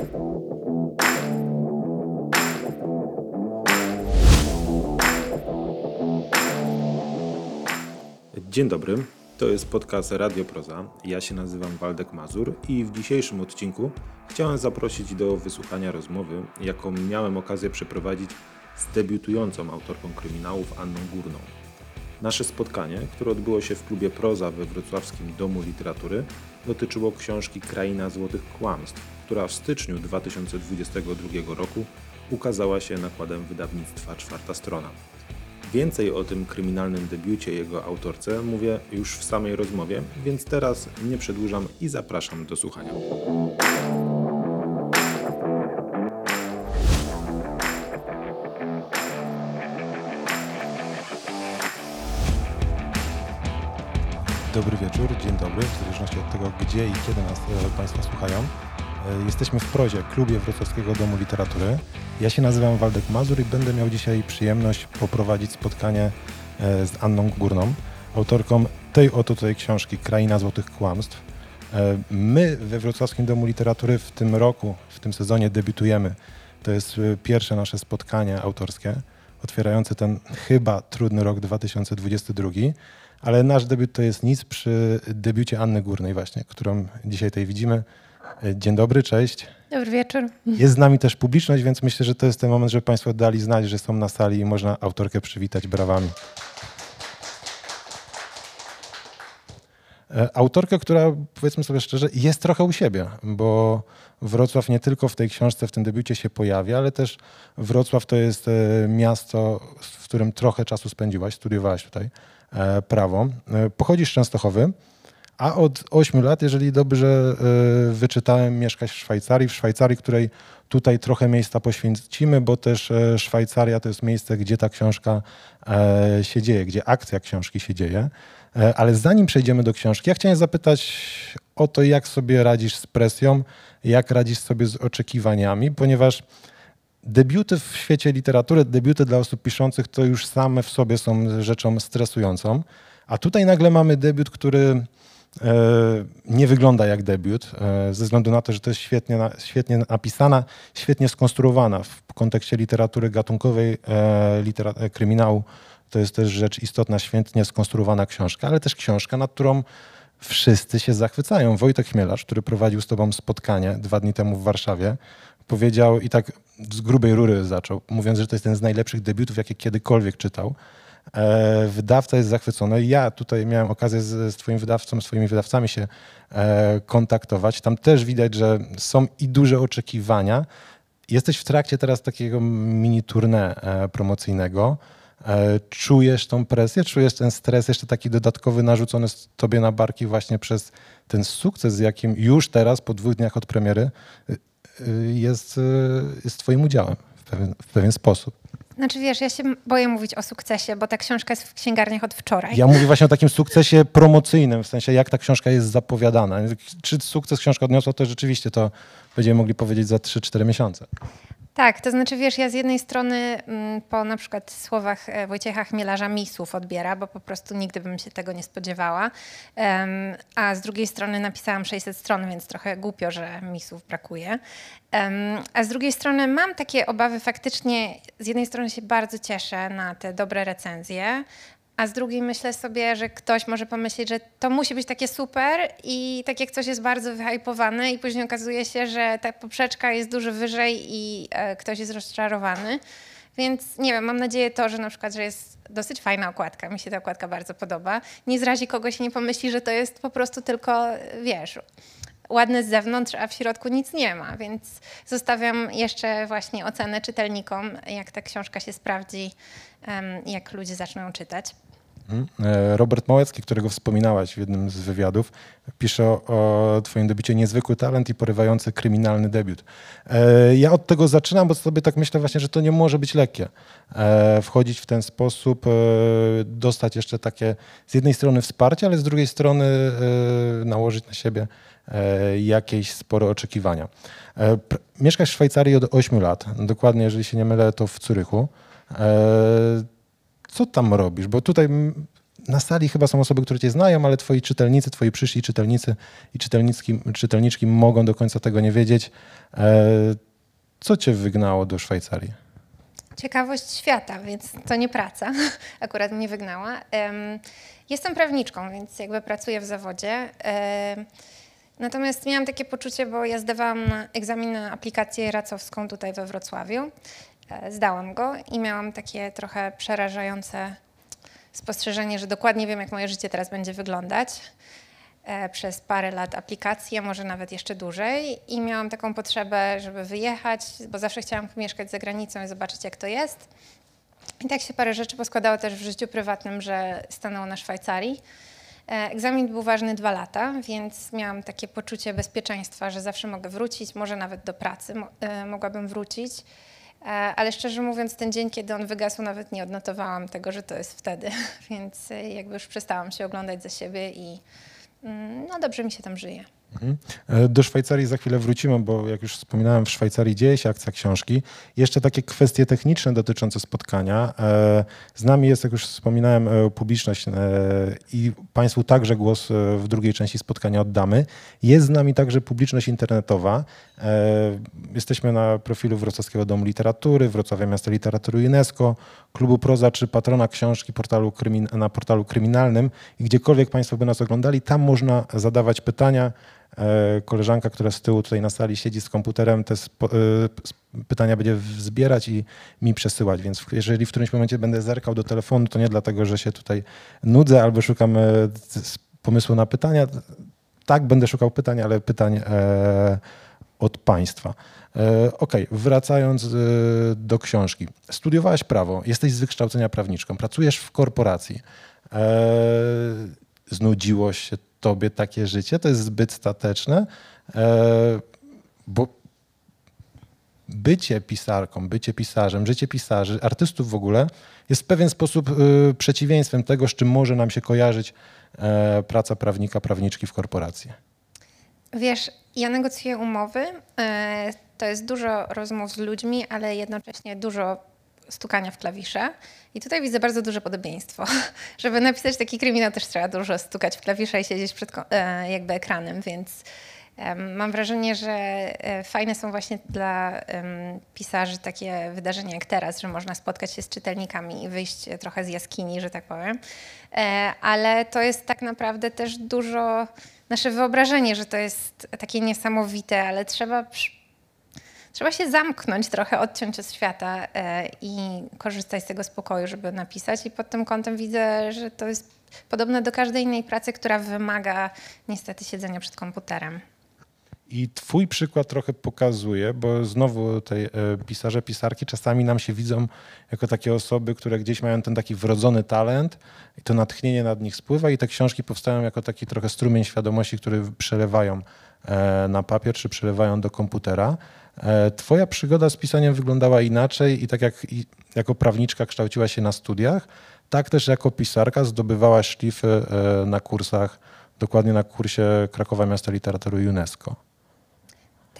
Dzień dobry, to jest podcast Radio Proza. Ja się nazywam Waldek Mazur i w dzisiejszym odcinku chciałem zaprosić do wysłuchania rozmowy, jaką miałem okazję przeprowadzić z debiutującą autorką kryminałów Anną Górną. Nasze spotkanie, które odbyło się w klubie Proza we wrocławskim Domu Literatury, dotyczyło książki Kraina Złotych Kłamstw, która w styczniu 2022 roku ukazała się nakładem wydawnictwa Czwarta Strona. Więcej o tym kryminalnym debiucie jego autorce mówię już w samej rozmowie, więc teraz nie przedłużam i zapraszam do słuchania. Dobry wieczór, dzień dobry, w zależności od tego, gdzie i kiedy nas e, Państwo słuchają. E, Jesteśmy w prozie, klubie Wrocławskiego Domu Literatury. Ja się nazywam Waldek Mazur i będę miał dzisiaj przyjemność poprowadzić spotkanie e, z Anną Górną, autorką tej oto tutaj książki Kraina Złotych Kłamstw. E, My we Wrocławskim Domu Literatury w tym roku, w tym sezonie debiutujemy. To jest pierwsze nasze spotkanie autorskie, otwierające ten chyba trudny rok 2022. Ale nasz debiut to jest nic przy debiucie Anny Górnej właśnie, którą dzisiaj tutaj widzimy. E, Dzień dobry, cześć. Dobry wieczór. Jest z nami też publiczność, więc myślę, że to jest ten moment, żeby Państwo dali znać, że są na sali i można autorkę przywitać brawami. E, Autorkę, która powiedzmy sobie szczerze, jest trochę u siebie, bo Wrocław nie tylko w tej książce, w tym debiucie się pojawia, ale też Wrocław to jest e, miasto, w którym trochę czasu spędziłaś, studiowałaś tutaj prawo. Pochodzisz z Częstochowy, a od 8 lat, jeżeli dobrze e, wyczytałem, mieszkasz w Szwajcarii, w Szwajcarii, której tutaj trochę miejsca poświęcimy, bo też e, Szwajcaria to jest miejsce, gdzie ta książka e, się dzieje, gdzie akcja książki się dzieje. Ale zanim przejdziemy do książki, ja chciałem zapytać o to, jak sobie radzisz z presją, jak radzisz sobie z oczekiwaniami, ponieważ debiuty w świecie literatury, debiuty dla osób piszących to już same w sobie są rzeczą stresującą, a tutaj nagle mamy debiut, który nie wygląda jak debiut, e, ze względu na to, że to jest świetnie, świetnie napisana, świetnie skonstruowana w kontekście literatury gatunkowej, e, litera, e, kryminału. To jest też rzecz istotna, świetnie skonstruowana książka, ale też książka, nad którą wszyscy się zachwycają. Wojtek Chmielarz, który prowadził z tobą spotkanie dwa dni temu w Warszawie, powiedział i tak z grubej rury zaczął, mówiąc, że to jest jeden z najlepszych debiutów, jakie kiedykolwiek czytał. E, wydawca jest zachwycony. Ja tutaj miałem okazję z, z twoim wydawcą, swoimi wydawcami się e, kontaktować. Tam też widać, że są i duże oczekiwania. Jesteś w trakcie teraz takiego mini tournée e, promocyjnego. Czujesz tą presję, czujesz ten stres jeszcze taki dodatkowy narzucony z tobie na barki właśnie przez ten sukces, z jakim już teraz po dwóch dniach od premiery y, y, jest, y, jest twoim udziałem w pewien, w pewien sposób. Znaczy wiesz, ja się boję mówić o sukcesie, bo ta książka jest w księgarniach od wczoraj. Ja mówię właśnie o takim sukcesie promocyjnym, w sensie jak ta książka jest zapowiadana. Czy sukces książka odniosła, to rzeczywiście to będziemy mogli powiedzieć za 3-4 miesiące. Tak, to znaczy wiesz, ja z jednej strony mm, po na przykład słowach e, Wojciecha Chmielarza misów odbiera, bo po prostu nigdy bym się tego nie spodziewała. A z drugiej strony napisałam 600 stron, więc trochę głupio, że misów brakuje. A z drugiej strony mam takie obawy faktycznie, z jednej strony się bardzo cieszę na te dobre recenzje, a z drugiej myślę sobie, że ktoś może pomyśleć, że to musi być takie super i tak jak coś jest bardzo wyhypowane i później okazuje się, że ta poprzeczka jest dużo wyżej i e, ktoś jest rozczarowany. Więc nie wiem, mam nadzieję to, że na przykład, że jest dosyć fajna okładka, mi się ta okładka bardzo podoba. Nie zrazi kogoś i nie pomyśli, że to jest po prostu tylko, wiesz, ładne z zewnątrz, a w środku nic nie ma, więc zostawiam jeszcze właśnie ocenę czytelnikom, jak ta książka się sprawdzi, jak ludzie zaczną czytać. E, Robert Małecki, którego wspominałaś w jednym z wywiadów, pisze o, twoim debiucie niezwykły talent i porywający kryminalny debiut. E, Ja od tego zaczynam, bo sobie tak myślę właśnie, że to nie może być lekkie. E, Wchodzić w ten sposób, dostać jeszcze takie z jednej strony wsparcie, ale z drugiej strony nałożyć na siebie jakieś spore oczekiwania. Mieszkasz w Szwajcarii od 8 lat, dokładnie, jeżeli się nie mylę, to w Zurychu. E, co tam robisz? Bo tutaj na sali chyba są osoby, które cię znają, ale twoi czytelnicy, twoi przyszli czytelnicy i czytelniczki, czytelniczki mogą do końca tego nie wiedzieć. E, co cię wygnało do Szwajcarii? Ciekawość świata, więc to nie praca. Akurat mnie wygnała. Jestem prawniczką, więc jakby pracuję w zawodzie. Natomiast miałam takie poczucie, bo ja zdawałam egzamin na aplikację racowską tutaj we Wrocławiu. E, zdałam go i miałam takie trochę przerażające spostrzeżenie, że dokładnie wiem, jak moje życie teraz będzie wyglądać e, przez parę lat aplikacji, a może nawet jeszcze dłużej. I miałam taką potrzebę, żeby wyjechać, bo zawsze chciałam mieszkać za granicą i zobaczyć, jak to jest. I tak się parę rzeczy poskładało też w życiu prywatnym, że stanęło na Szwajcarii. E, egzamin był ważny dwa lata, więc miałam takie poczucie bezpieczeństwa, że zawsze mogę wrócić, może nawet do pracy mogłabym wrócić. E, ale szczerze mówiąc, ten dzień, kiedy on wygasł, nawet nie odnotowałam tego, że to jest wtedy, więc jakby już przestałam się oglądać za siebie i mm, no dobrze mi się tam żyje. Mhm. E, do Szwajcarii za chwilę wrócimy, bo jak już wspominałem, w Szwajcarii dzieje się akcja książki. Jeszcze takie kwestie techniczne dotyczące spotkania. E, z nami jest, jak już wspominałem, e, publiczność i Państwu także głos w drugiej części spotkania oddamy. Jest z nami także publiczność internetowa. Jesteśmy na profilu Wrocławskiego Domu Literatury, Wrocławia Miasta Literatury UNESCO, Klubu Proza czy patrona książki portalu na portalu kryminalnym i gdziekolwiek Państwo by nas oglądali, tam można zadawać pytania. E, koleżanka, która z tyłu tutaj na sali siedzi z komputerem, te e, pytania będzie zbierać i mi przesyłać. Więc jeżeli w którymś momencie będę zerkał do telefonu, to nie dlatego, że się tutaj nudzę albo szukam e, pomysłu na pytania. Tak, będę szukał pytań, ale pytań od Państwa. Ok, wracając do książki. Studiowałaś prawo, jesteś z wykształcenia prawniczką, pracujesz w korporacji. Znudziło się tobie takie życie, to jest zbyt stateczne, e, bo bycie pisarką, bycie pisarzem, życie pisarzy, artystów w ogóle jest w pewien sposób e, przeciwieństwem tego, z czym może nam się kojarzyć e, praca prawnika, prawniczki w korporacji. Wiesz, ja negocjuję umowy. To jest dużo rozmów z ludźmi, ale jednocześnie dużo stukania w klawisze. I tutaj widzę bardzo duże podobieństwo. Żeby napisać taki kryminał też trzeba dużo stukać w klawisze i siedzieć przed e, jakby ekranem, więc mam wrażenie, że e, fajne są właśnie dla pisarzy takie wydarzenia jak teraz, że można spotkać się z czytelnikami i wyjść trochę z jaskini, że tak powiem. E, ale to jest tak naprawdę też dużo nasze wyobrażenie, że to jest takie niesamowite, ale trzeba trzeba się zamknąć trochę, odciąć od świata e, i korzystać z tego spokoju, żeby napisać. I pod tym kątem widzę, że to jest podobne do każdej innej pracy, która wymaga niestety siedzenia przed komputerem. I twój przykład trochę pokazuje, bo znowu tej e, pisarze, pisarki czasami nam się widzą jako takie osoby, które gdzieś mają ten taki wrodzony talent i to natchnienie nad nich spływa i te książki powstają jako taki trochę strumień świadomości, który przelewają e, na papier czy przelewają do komputera. E, twoja przygoda z pisaniem wyglądała inaczej i tak jak jako prawniczka kształciła się na studiach, tak też jako pisarka zdobywała szlify e, na kursach, dokładnie na kursie Krakowa Miasta Literatury UNESCO.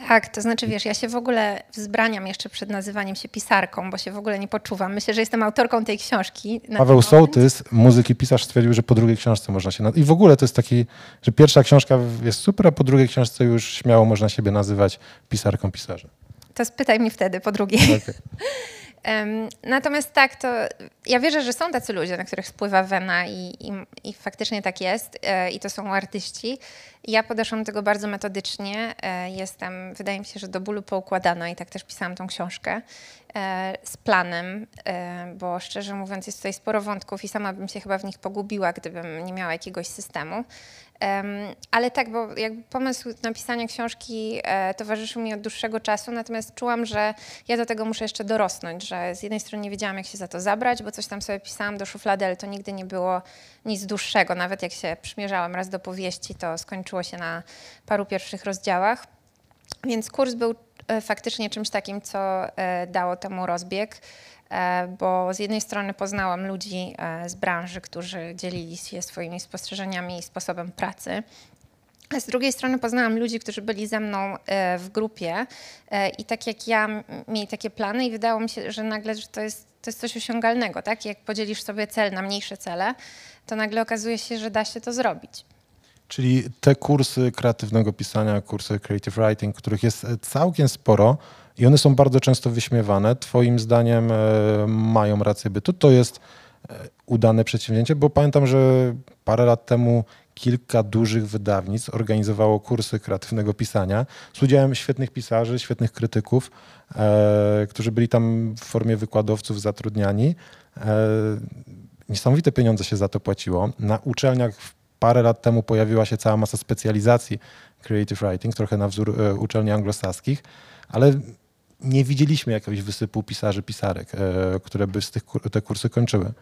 Tak, to znaczy wiesz, ja się w ogóle wzbraniam jeszcze przed nazywaniem się pisarką, bo się w ogóle nie poczuwam. Myślę, że jestem autorką tej książki. Paweł Sołtys, muzyk i pisarz, stwierdził, że po drugiej książce można się... I w ogóle to jest taki, że pierwsza książka jest super, a po drugiej książce już śmiało można siebie nazywać pisarką, pisarzem. To spytaj mi wtedy po drugiej. Okay. Natomiast tak, to ja wierzę, że są tacy ludzie, na których spływa wena i, i, i faktycznie tak jest e, i to są artyści. Ja podeszłam do tego bardzo metodycznie. E, jestem, wydaje mi się, że do bólu poukładana i tak też pisałam tą książkę e, z planem, bo szczerze mówiąc jest tutaj sporo wątków i sama bym się chyba w nich pogubiła, gdybym nie miała jakiegoś systemu. Ale tak, bo jakby pomysł napisania książki e, towarzyszył mi od dłuższego czasu, natomiast czułam, że ja do tego muszę jeszcze dorosnąć, że z jednej strony nie wiedziałam, jak się za to zabrać, bo coś tam sobie pisałam do szuflady, ale to nigdy nie było nic dłuższego. Nawet jak się przymierzałam raz do powieści, to skończyło się na paru pierwszych rozdziałach. Więc kurs był e, faktycznie czymś takim, co e, dało temu rozbieg. E, bo z jednej strony poznałam ludzi e, z branży, którzy dzielili się swoimi spostrzeżeniami i sposobem pracy, A z drugiej strony poznałam ludzi, którzy byli ze mną e, w grupie i tak jak ja mieli takie plany i wydało mi się, że nagle że to, jest, to jest coś osiągalnego, tak? Jak podzielisz sobie cel na mniejsze cele, to nagle okazuje się, że da się to zrobić. Czyli te kursy kreatywnego pisania, kursy creative writing, których jest całkiem sporo i one są bardzo często wyśmiewane, twoim zdaniem e, mają rację bytu, to jest udane przedsięwzięcie, bo pamiętam, że parę lat temu kilka dużych wydawnictw organizowało kursy kreatywnego pisania z udziałem świetnych pisarzy, świetnych krytyków, e, którzy byli tam w formie wykładowców zatrudniani. E, niesamowite pieniądze się za to płaciło. Na uczelniach parę lat temu pojawiła się cała masa specjalizacji creative writing, trochę na wzór e, uczelni anglosaskich, ale nie widzieliśmy jakiegoś wysypu pisarzy, pisarek, e, które by z tych, te kursy kończyły.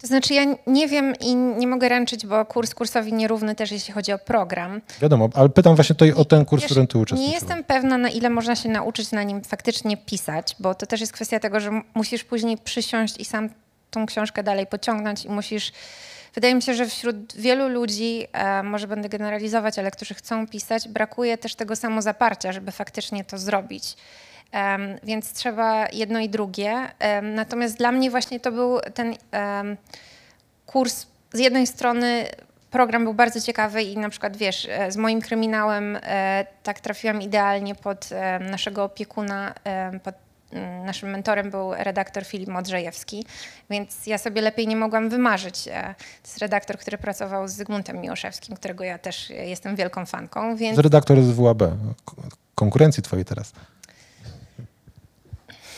To znaczy ja nie wiem i nie mogę ręczyć, bo kurs kursowi nierówny też jeśli chodzi o program. Wiadomo, ale pytam właśnie tutaj o ten kurs, w którym ty uczestniczysz. Nie jestem pewna, na ile można się nauczyć na nim faktycznie pisać, bo to też jest kwestia tego, że musisz później przysiąść i sam tą książkę dalej pociągnąć i musisz... Wydaje mi się, że wśród wielu ludzi, e, może będę generalizować, ale którzy chcą pisać, brakuje też tego samozaparcia, żeby faktycznie to zrobić. Więc trzeba jedno i drugie. Natomiast dla mnie właśnie to był ten kurs z jednej strony program był bardzo ciekawy i na przykład wiesz, e, z moim kryminałem e, tak trafiłam idealnie pod e, naszego opiekuna, pod naszym mentorem był redaktor Filip Modrzejewski, więc ja sobie lepiej nie mogłam wymarzyć. To jest redaktor, który pracował z Zygmuntem Miłoszewskim, którego ja też jestem wielką fanką. Więc... Redaktor z WAB, konkurencji twojej teraz.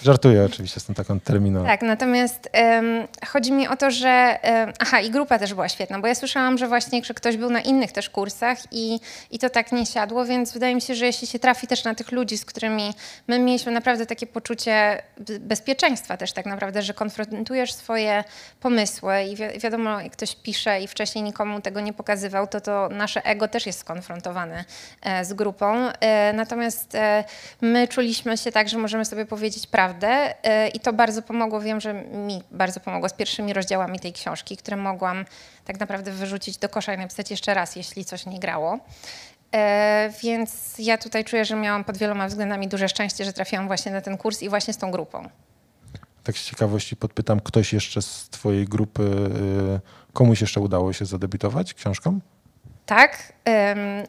Żartuję oczywiście z tą taką terminą. Tak, natomiast um, chodzi mi o to, że um, aha, i grupa też była świetna, bo ja słyszałam, że właśnie, że ktoś był na innych też kursach i, i to tak nie siadło, więc wydaje mi się, że jeśli się trafi też na tych ludzi, z którymi my mieliśmy naprawdę takie poczucie bezpieczeństwa też tak naprawdę, że konfrontujesz swoje pomysły i wi wiadomo, jak ktoś pisze i wcześniej nikomu tego nie pokazywał, to to nasze ego też jest skonfrontowane e, z grupą. E, natomiast e, my czuliśmy się tak, że możemy sobie powiedzieć prawdę, naprawdę e, i to bardzo pomogło. Wiem, że mi bardzo pomogło z pierwszymi rozdziałami tej książki, które mogłam tak naprawdę wyrzucić do kosza i napisać jeszcze raz, jeśli coś nie grało. E, więc ja tutaj czuję, że miałam pod wieloma względami duże szczęście, że trafiłam właśnie na ten kurs i właśnie z tą grupą. Tak z ciekawości podpytam, ktoś jeszcze z twojej grupy, y, komuś jeszcze udało się zadebiutować książką? Tak,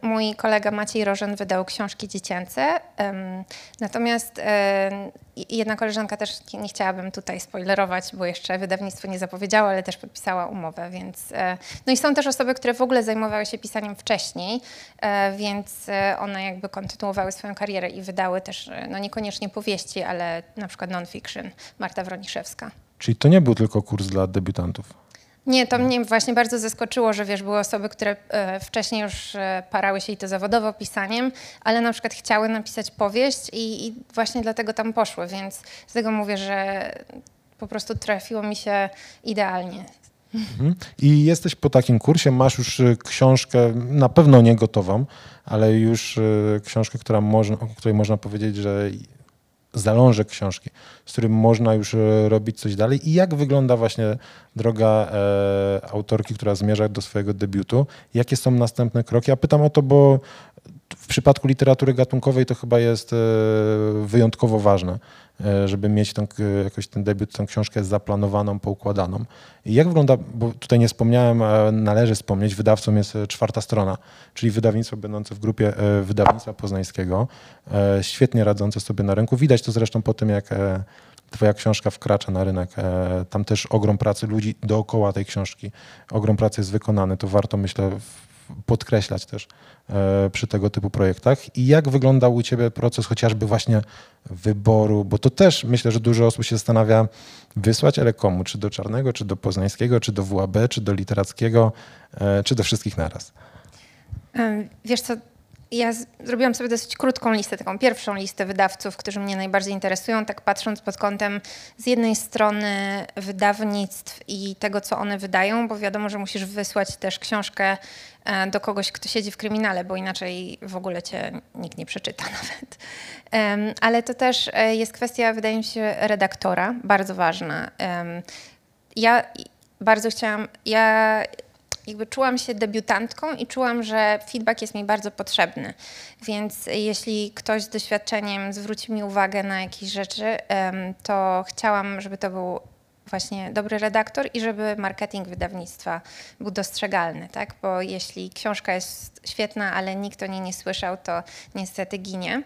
mój kolega Maciej Rożen wydał książki dziecięce, natomiast jedna koleżanka też nie chciałabym tutaj spoilerować, bo jeszcze wydawnictwo nie zapowiedziało, ale też podpisała umowę, więc e, no i są też osoby, które w ogóle zajmowały się pisaniem wcześniej, e, więc e, one jakby kontynuowały swoją karierę i wydały też, no niekoniecznie powieści, ale na przykład non-fiction, Marta Wroniszewska. Czyli to nie był tylko kurs dla debiutantów? Nie, to mnie właśnie bardzo zaskoczyło, że wiesz, były osoby, które e, wcześniej już e, parały się i to zawodowo pisaniem, ale na przykład chciały napisać powieść i, i właśnie dlatego tam poszły, więc z tego mówię, że po prostu trafiło mi się idealnie. Mhm. I jesteś po takim kursie, masz już e, książkę, na pewno nie gotową, ale już książkę, która o której można powiedzieć, że zalążek książki, z którym można już e, robić coś dalej. I jak wygląda właśnie droga e, autorki, która zmierza do swojego debiutu, jakie są następne kroki. Ja pytam o to, bo w przypadku literatury gatunkowej to chyba jest e, wyjątkowo ważne, żeby mieć ten, jakoś ten debiut, tę książkę zaplanowaną, poukładaną. I jak wygląda, bo tutaj nie wspomniałem, należy wspomnieć, wydawcą jest czwarta strona, czyli wydawnictwo będące w grupie wydawnictwa poznańskiego, świetnie radzące sobie na rynku. Widać to zresztą po tym, jak Twoja książka wkracza na rynek. Tam też ogrom pracy ludzi dookoła tej książki, ogrom pracy jest wykonany. To warto, myślę, podkreślać też e, przy tego typu projektach. I jak wyglądał u Ciebie proces chociażby właśnie wyboru, bo to też myślę, że dużo osób się zastanawia, wysłać, ale komu? Czy do Czarnego, czy do Poznańskiego, czy do WAB, czy do Literackiego, e, czy do wszystkich naraz? Wiesz co, ja zrobiłam sobie dosyć krótką listę, taką pierwszą listę wydawców, którzy mnie najbardziej interesują, tak patrząc pod kątem z jednej strony wydawnictw i tego, co one wydają, bo wiadomo, że musisz wysłać też książkę e, do kogoś, kto siedzi w kryminale, bo inaczej w ogóle cię nikt nie przeczyta nawet. Ale to też e, jest kwestia, wydaje mi się, redaktora, bardzo ważna. Ja bardzo chciałam, ja jakby czułam się debiutantką i czułam, że feedback jest mi bardzo potrzebny. Więc jeśli ktoś z doświadczeniem zwróci mi uwagę na jakieś rzeczy, to chciałam, żeby to był właśnie dobry redaktor i żeby marketing wydawnictwa był dostrzegalny, tak? Bo jeśli książka jest świetna, ale nikt o niej nie słyszał, to niestety ginie.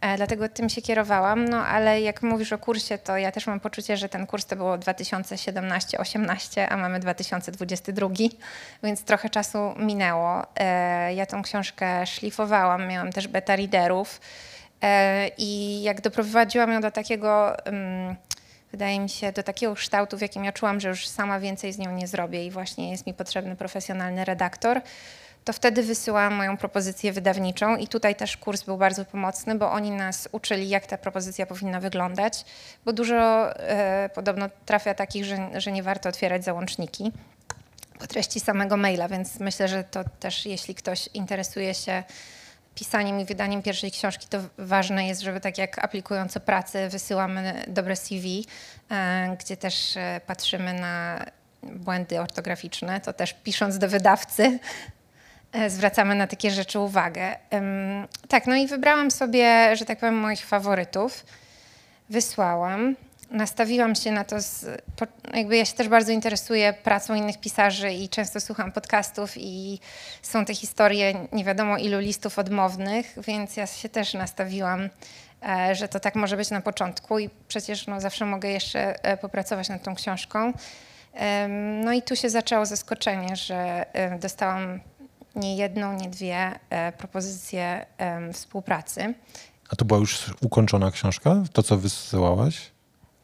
E, dlatego tym się kierowałam, no ale jak mówisz o kursie, to ja też mam poczucie, że ten kurs to było 2017-18, a mamy 2022, więc trochę czasu minęło. E, ja tą książkę szlifowałam, miałam też beta readerów e, i jak doprowadziłam ją do takiego wydaje mi się, do takiego kształtu, w jakim ja czułam, że już sama więcej z nią nie zrobię i właśnie jest mi potrzebny profesjonalny redaktor, to wtedy wysyłałam moją propozycję wydawniczą i tutaj też kurs był bardzo pomocny, bo oni nas uczyli, jak ta propozycja powinna wyglądać, bo dużo e, podobno trafia takich, że, że nie warto otwierać załączniki po treści samego maila, więc myślę, że to też jeśli ktoś interesuje się pisaniem i wydaniem pierwszej książki, to ważne jest, żeby tak jak aplikując o pracę wysyłamy dobre CV, e, gdzie też e, patrzymy na błędy ortograficzne, to też pisząc do wydawcy e, zwracamy na takie rzeczy uwagę. Tak, no i wybrałam sobie, że tak powiem, moich faworytów. Wysłałam nastawiłam się na to, z, jakby ja się też bardzo interesuję pracą innych pisarzy i często słucham podcastów i są te historie nie wiadomo ilu listów odmownych, więc ja się też nastawiłam, e, że to tak może być na początku i przecież no, zawsze mogę jeszcze e, popracować nad tą książką. No i tu się zaczęło zaskoczenie, że e, dostałam nie jedną, nie dwie propozycje współpracy. A to była już ukończona książka, to co wysyłałaś?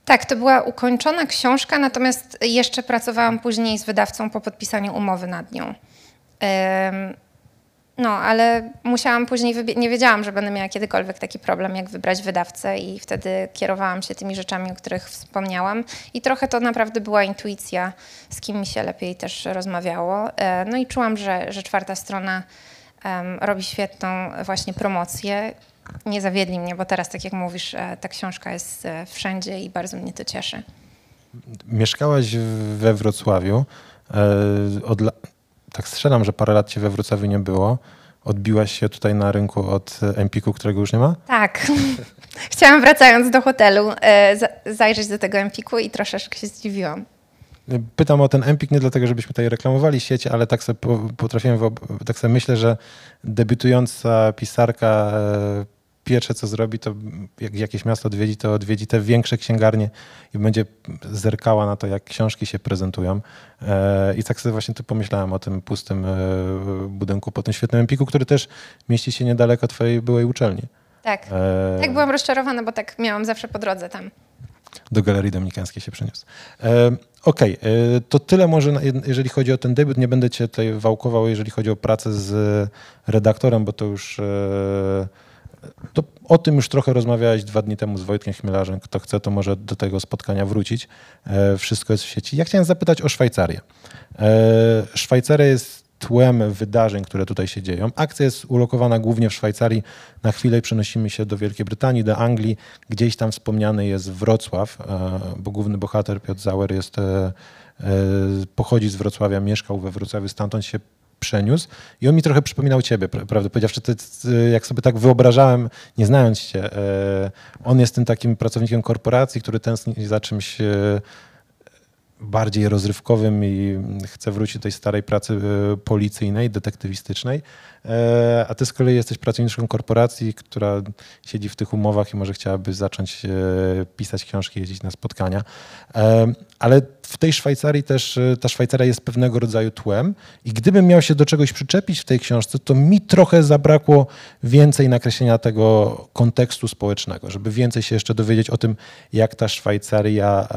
Tak, to była ukończona książka, natomiast jeszcze pracowałam później z wydawcą po podpisaniu umowy nad nią. No, ale musiałam później, nie wiedziałam, że będę miała kiedykolwiek taki problem, jak wybrać wydawcę i wtedy kierowałam się tymi rzeczami, o których wspomniałam i trochę to naprawdę była intuicja, z kim mi się lepiej też rozmawiało. E, no i czułam, że, że czwarta strona robi świetną właśnie promocję nie zawiedli mnie, bo teraz, tak jak mówisz, e, ta książka jest e, wszędzie i bardzo mnie to cieszy. Mieszkałaś we Wrocławiu. E, od, tak strzelam, że parę lat cię we Wrocławiu nie było. Odbiłaś się tutaj na rynku od Empiku, którego już nie ma? Tak. Chciałam wracając do hotelu zajrzeć do tego Empiku i troszeczkę się zdziwiłam. Pytam o ten Empik nie dlatego, żebyśmy tutaj reklamowali sieć, ale tak sobie potrafiłem, tak sobie myślę, że debiutująca pisarka pierwsze co zrobi, to jak jakieś miasto odwiedzi, to odwiedzi te większe księgarnie i będzie zerkała na to, jak książki się prezentują. E, I tak sobie właśnie tu pomyślałem o tym pustym e, budynku po tym świetnym Empiku, który też mieści się niedaleko twojej byłej uczelni. Tak, e... tak byłam rozczarowana, bo tak miałam zawsze po drodze tam. Do Galerii Dominikańskiej się przeniósł. E, Okej, okay. E, to tyle może, jeżeli chodzi o ten debiut. Nie będę cię tutaj wałkował, jeżeli chodzi o pracę z redaktorem, bo to już e, to o tym już trochę rozmawiałeś dwa dni temu z Wojtkiem Chmielarzem. Kto chce, to może do tego spotkania wrócić. Wszystko jest w sieci. Ja chciałem zapytać o Szwajcarię. Szwajcaria jest tłem wydarzeń, które tutaj się dzieją. Akcja jest ulokowana głównie w Szwajcarii. Na chwilę przenosimy się do Wielkiej Brytanii, do Anglii. Gdzieś tam wspomniany jest Wrocław, e, bo główny bohater Piotr Zauer jest, pochodzi z Wrocławia, mieszkał we Wrocławiu, stamtąd się przeniósł i on mi trochę przypominał ciebie, prawdę powiedziawszy. To, jak sobie tak wyobrażałem, nie znając cię, e, on jest tym takim pracownikiem korporacji, który tęskni za czymś e, bardziej rozrywkowym i chce wrócić do tej starej pracy e, policyjnej, detektywistycznej. E, a ty z kolei jesteś pracowniczką korporacji, która siedzi w tych umowach i może chciałaby zacząć e, pisać książki, jeździć na spotkania. Ale w tej Szwajcarii też, ta Szwajcaria jest pewnego rodzaju tłem i gdybym miał się do czegoś przyczepić w tej książce, to mi trochę zabrakło więcej nakreślenia tego kontekstu społecznego, żeby więcej się jeszcze dowiedzieć o tym, jak ta Szwajcaria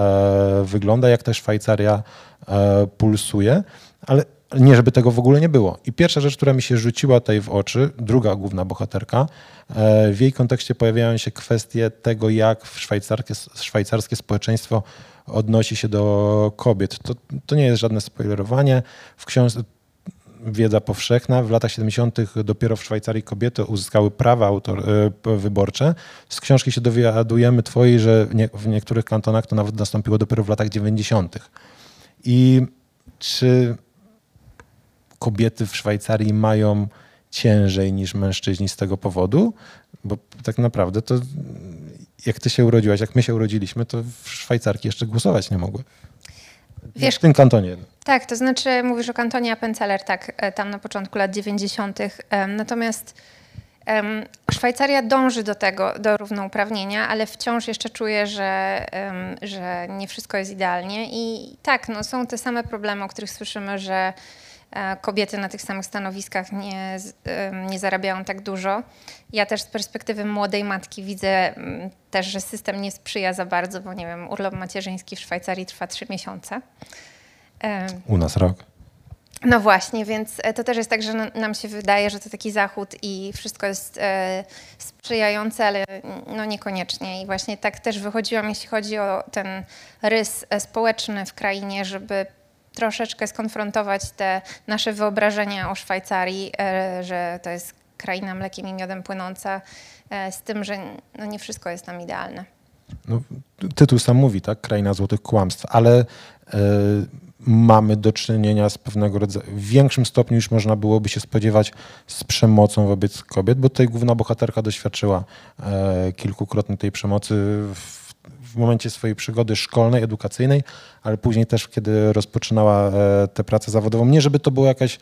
wygląda, jak ta Szwajcaria pulsuje. Ale nie, żeby tego w ogóle nie było. I pierwsza rzecz, która mi się rzuciła tutaj w oczy, druga główna bohaterka, e, w jej kontekście pojawiają się kwestie tego, jak szwajcarskie, szwajcarskie społeczeństwo odnosi się do kobiet. To, to nie jest żadne spoilerowanie. W książce wiedza powszechna. W latach 70. dopiero w Szwajcarii kobiety uzyskały prawa autor, e, wyborcze. Z książki się dowiadujemy twojej, że nie, w niektórych kantonach to nawet nastąpiło dopiero w latach 90. I czy kobiety w Szwajcarii mają ciężej niż mężczyźni z tego powodu, bo tak naprawdę to jak ty się urodziłaś, jak my się urodziliśmy, to Szwajcarki jeszcze głosować nie mogły. Wiesz, w tym kantonie. Tak, to znaczy mówisz o kantonie Appenzeller, tak, e, tam na początku lat 90. Natomiast um, Szwajcaria dąży do tego, do równouprawnienia, ale wciąż jeszcze czuję, że, um, że nie wszystko jest idealnie. I tak, no, są te same problemy, o których słyszymy, że kobiety na tych samych stanowiskach nie, nie zarabiają tak dużo. Ja też z perspektywy młodej matki widzę mm, też, że system nie sprzyja za bardzo, bo nie wiem, urlop macierzyński w Szwajcarii trwa trzy miesiące. E, U nas rok. No właśnie, więc e, to też jest tak, że nam się wydaje, że to taki zachód i wszystko jest sprzyjające, ale no niekoniecznie. I właśnie tak też wychodziłam, jeśli chodzi o ten rys społeczny w krainie, żeby troszeczkę skonfrontować te nasze wyobrażenia o Szwajcarii, e, że to jest kraina mlekiem i miodem płynąca, e, z tym, że no nie wszystko jest tam idealne. No, tytuł sam mówi, tak? Kraina złotych kłamstw, ale y, mamy do czynienia z pewnego rodzaju, w większym stopniu niż można byłoby się spodziewać, z przemocą wobec kobiet, bo tutaj główna bohaterka doświadczyła y, kilkukrotnie tej przemocy w w momencie swojej przygody szkolnej, edukacyjnej, ale później też, kiedy rozpoczynała e, tę pracę zawodową. Nie, żeby to było jakaś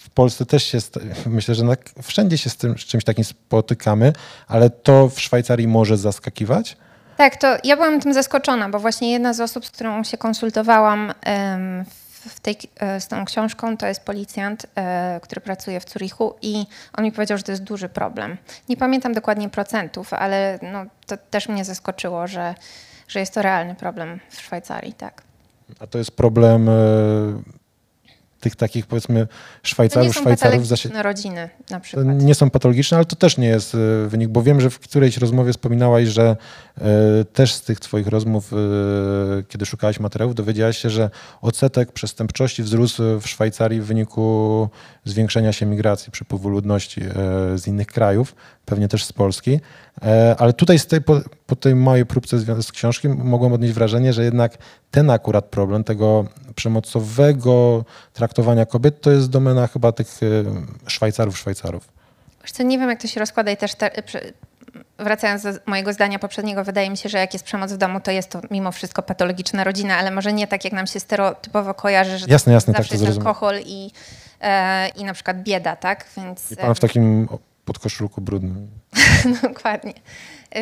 w Polsce też się, myślę, że wszędzie się z, tym, z czymś takim spotykamy, ale to w Szwajcarii może zaskakiwać. Tak, to ja byłam tym zaskoczona, bo właśnie jedna z osób, z którą się konsultowałam w tej, e, z tą książką to jest policjant, e, który pracuje w Zurichu i on mi powiedział, że to jest duży problem. Nie pamiętam dokładnie procentów, ale no, to też mnie zaskoczyło, że, że jest to realny problem w Szwajcarii, tak. A to jest problem e, tych takich powiedzmy Szwajcarów, to nie są Szwajcarów. rodziny na przykład. Nie są patologiczne, ale to też nie jest e, wynik, bo wiem, że w którejś rozmowie wspominałaś, że e, też z tych twoich rozmów, e, kiedy szukałaś materiałów, dowiedziałaś się, że odsetek przestępczości wzrósł w Szwajcarii w wyniku zwiększenia się migracji, przepływu ludności z innych krajów, pewnie też z Polski. Ale tutaj z tej, po, po tej mojej próbce z, z książki mogłem odnieść wrażenie, że jednak ten akurat problem tego przemocowego traktowania kobiet to jest domena chyba tych e, Szwajcarów, Szwajcarów. Wiesz co, nie wiem jak to się rozkłada i też te, wracając do mojego zdania poprzedniego, wydaje mi się, że jak jest przemoc w domu, to jest to mimo wszystko patologiczna rodzina, ale może nie tak jak nam się stereotypowo kojarzy, że jasne, jasne, zawsze tak, jest alkohol i, e, i na przykład bieda, tak? Więc, I pan w e, takim podkoszulku brudnym. Dokładnie.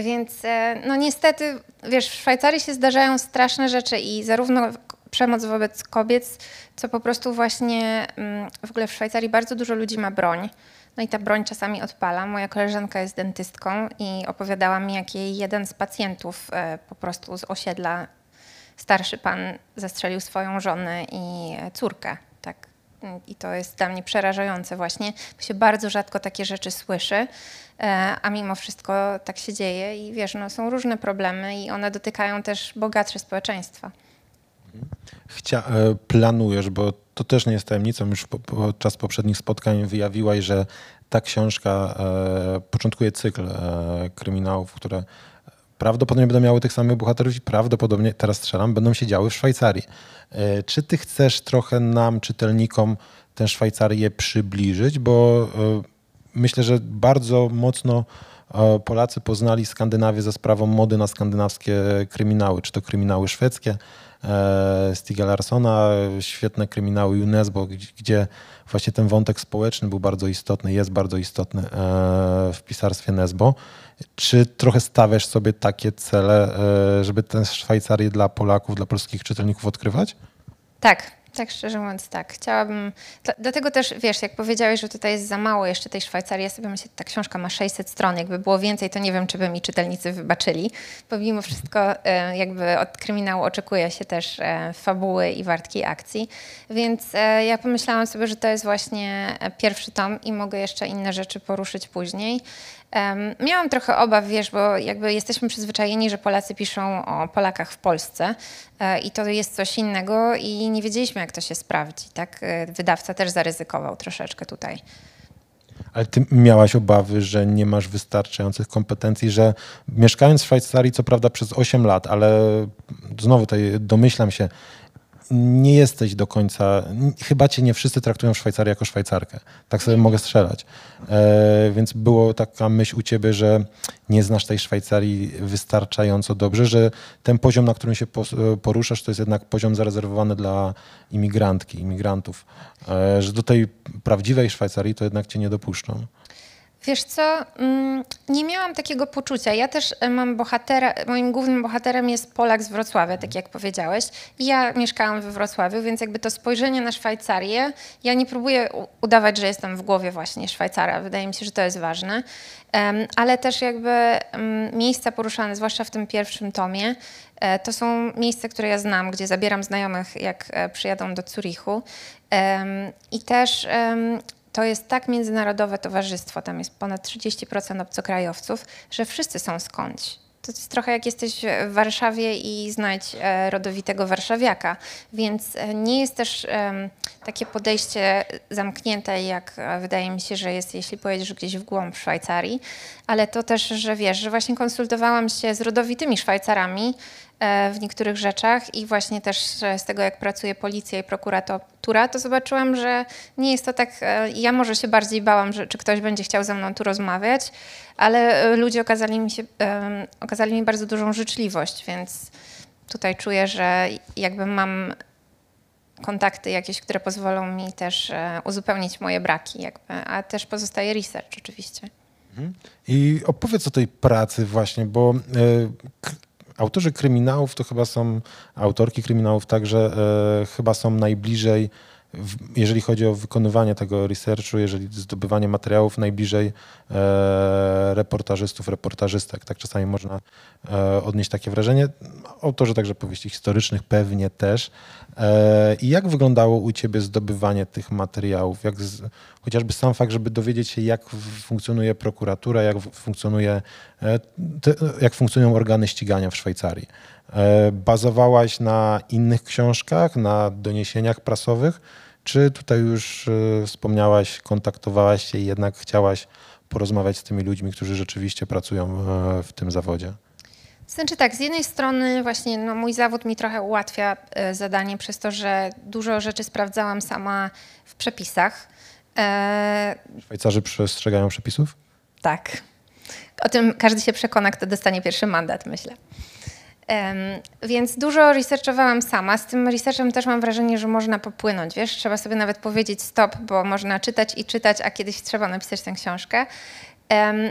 Więc e, no niestety, wiesz, w Szwajcarii się zdarzają straszne rzeczy i zarówno przemoc wobec kobiet, co po prostu właśnie mm, w ogóle w Szwajcarii bardzo dużo ludzi ma broń. No i ta broń czasami odpala. Moja koleżanka jest dentystką i opowiadała mi, jak jej jeden z pacjentów e, po prostu z osiedla, starszy pan, zastrzelił swoją żonę i córkę. I to jest dla mnie przerażające właśnie, bo się bardzo rzadko takie rzeczy słyszy, e, a mimo wszystko tak się dzieje i wiesz, no, są różne problemy i one dotykają też bogatsze społeczeństwa. Chcia, e, planujesz, bo to też nie jest tajemnicą, już podczas poprzednich spotkań wyjawiłaś, że ta książka e, początkuje cykl kryminałów, które prawdopodobnie będą miały tych samych bohaterów i prawdopodobnie, teraz strzelam, będą się działy w Szwajcarii. E, czy ty chcesz trochę nam, czytelnikom, tę Szwajcarię przybliżyć, bo e, myślę, że bardzo mocno e, Polacy poznali Skandynawię za sprawą mody na skandynawskie kryminały, czy to kryminały szwedzkie, Stiga Larsona, świetne kryminały UNESCO, gdzie właśnie ten wątek społeczny był bardzo istotny, jest bardzo istotny w pisarstwie Nesbo. Czy trochę stawiasz sobie takie cele, e, żeby tę Szwajcarię dla Polaków, dla polskich czytelników odkrywać? Tak, tak, szczerze mówiąc, tak. Chciałabym. Dlatego też, wiesz, jak powiedziałeś, że tutaj jest za mało jeszcze tej Szwajcarii, ja sobie myślę, ta książka ma 600 stron. Jakby było więcej, to nie wiem, czy by mi czytelnicy wybaczyli, bo mimo wszystko, e, jakby od kryminału oczekuje się też e, fabuły i wartkiej akcji. Więc ja pomyślałam sobie, że to jest właśnie pierwszy tom i mogę jeszcze inne rzeczy poruszyć później. Miałam trochę obaw, wiesz, bo jakby jesteśmy przyzwyczajeni, że Polacy piszą o Polakach w Polsce e, i to jest coś innego i nie wiedzieliśmy, jak to się sprawdzi, tak? E, wydawca też zaryzykował troszeczkę tutaj. Ale ty miałaś obawy, że nie masz wystarczających kompetencji, że mieszkając w Szwajcarii, co prawda przez 8 lat, ale znowu tutaj domyślam się, nie jesteś do końca, chyba cię nie wszyscy traktują Szwajcarię jako Szwajcarkę. Tak sobie mogę strzelać. E, więc było taka myśl u ciebie, że nie znasz tej Szwajcarii wystarczająco dobrze, że ten poziom, na którym się poruszasz, to jest jednak poziom zarezerwowany dla imigrantki, imigrantów. E, że do tej prawdziwej Szwajcarii to jednak cię nie dopuszczą. Wiesz co, mm, nie miałam takiego poczucia. Ja też e, mam bohatera, moim głównym bohaterem jest Polak z Wrocławia, tak jak powiedziałeś. ja mieszkałam we Wrocławiu, więc jakby to spojrzenie na Szwajcarię, ja nie próbuję udawać, że jestem w głowie właśnie Szwajcara. Wydaje mi się, że to jest ważne. Ale też jakby miejsca poruszane, zwłaszcza w tym pierwszym tomie, e, to są miejsca, które ja znam, gdzie zabieram znajomych, jak e, przyjadą do Zurichu. I też to jest tak międzynarodowe towarzystwo, tam jest ponad 30% obcokrajowców, że wszyscy są skądś. To jest trochę jak jesteś w Warszawie i znajdź e, rodowitego warszawiaka, więc e, nie jest też takie podejście zamknięte, jak e, wydaje mi się, że jest, jeśli pojedziesz gdzieś w głąb Szwajcarii, ale to też, że wiesz, że właśnie konsultowałam się z rodowitymi Szwajcarami, w niektórych rzeczach i właśnie też z tego, jak pracuje policja i prokuratura, to zobaczyłam, że nie jest to tak. E, ja może się bardziej bałam, że czy ktoś będzie chciał ze mną tu rozmawiać, ale e, ludzie okazali mi, się, okazali mi bardzo dużą życzliwość, więc tutaj czuję, że jakby mam kontakty jakieś, które pozwolą mi też uzupełnić moje braki, jakby, a też pozostaje research oczywiście. Mhm. I opowiedz o tej pracy właśnie, bo autorzy kryminałów to chyba są, autorki kryminałów także e, chyba są najbliżej, jeżeli chodzi o wykonywanie tego researchu, jeżeli zdobywanie materiałów, najbliżej e, reportażystów, reportażystek. Tak czasami można e, odnieść takie wrażenie. Autorzy także powieści historycznych pewnie też. E, I jak wyglądało u ciebie zdobywanie tych materiałów? Jak z, chociażby sam fakt, żeby dowiedzieć się, jak funkcjonuje prokuratura, jak funkcjonuje, jak funkcjonują organy ścigania w Szwajcarii. E, bazowałaś na innych książkach, na doniesieniach prasowych, czy tutaj już wspomniałaś, kontaktowałaś się i jednak chciałaś porozmawiać z tymi ludźmi, którzy rzeczywiście pracują w tym zawodzie? Znaczy tak, z jednej strony właśnie no, mój zawód mi trochę ułatwia e, zadanie przez to, że dużo rzeczy sprawdzałam sama w przepisach. E... Szwajcarzy przestrzegają przepisów? Tak. O tym każdy się przekona, kto dostanie pierwszy mandat, myślę. Więc dużo researchowałam sama. Z tym researchem też mam wrażenie, że można popłynąć. Wiesz, trzeba sobie nawet powiedzieć stop, bo można czytać i czytać, a kiedyś trzeba napisać tę książkę.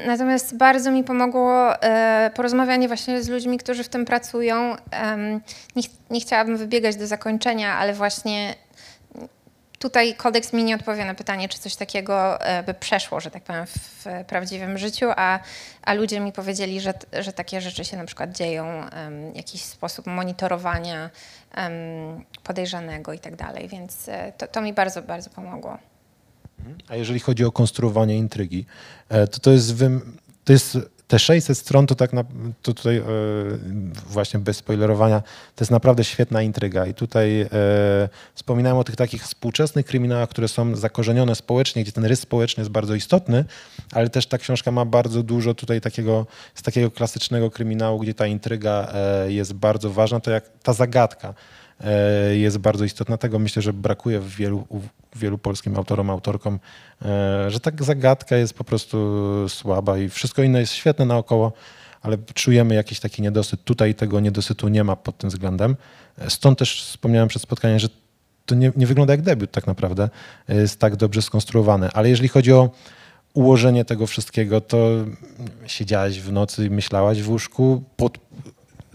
Natomiast bardzo mi pomogło e, porozmawianie właśnie z ludźmi, którzy w tym pracują. Nie, nie chciałabym wybiegać do zakończenia, ale właśnie tutaj kodeks mi nie odpowie na pytanie, czy coś takiego e, by przeszło, że tak powiem, w prawdziwym życiu, a, a ludzie mi powiedzieli, że, że takie rzeczy się na przykład dzieją, jakiś sposób monitorowania podejrzanego i tak dalej, więc e, to, to mi bardzo, bardzo pomogło. A jeżeli chodzi o konstruowanie intrygi, e, to to jest, to jest te 600 stron to tak na, to tutaj e, właśnie bez spoilerowania, to jest naprawdę świetna intryga. I tutaj e, wspominałem o tych takich współczesnych kryminałach, które są zakorzenione społecznie, gdzie ten rys społeczny jest bardzo istotny, ale też ta książka ma bardzo dużo tutaj takiego, z takiego klasycznego kryminału, gdzie ta intryga e, jest bardzo ważna, to jak ta zagadka jest bardzo istotna. Tego myślę, że brakuje w wielu, wielu polskim autorom, autorkom, e, że ta zagadka jest po prostu słaba i wszystko inne jest świetne naokoło, ale czujemy jakiś taki niedosyt. Tutaj tego niedosytu nie ma pod tym względem. E, stąd też wspomniałem przed spotkaniem, że to nie, nie wygląda jak debiut tak naprawdę. E, jest tak dobrze skonstruowane. Ale jeżeli chodzi o ułożenie tego wszystkiego, to siedziałaś w nocy i myślałaś w łóżku, pod,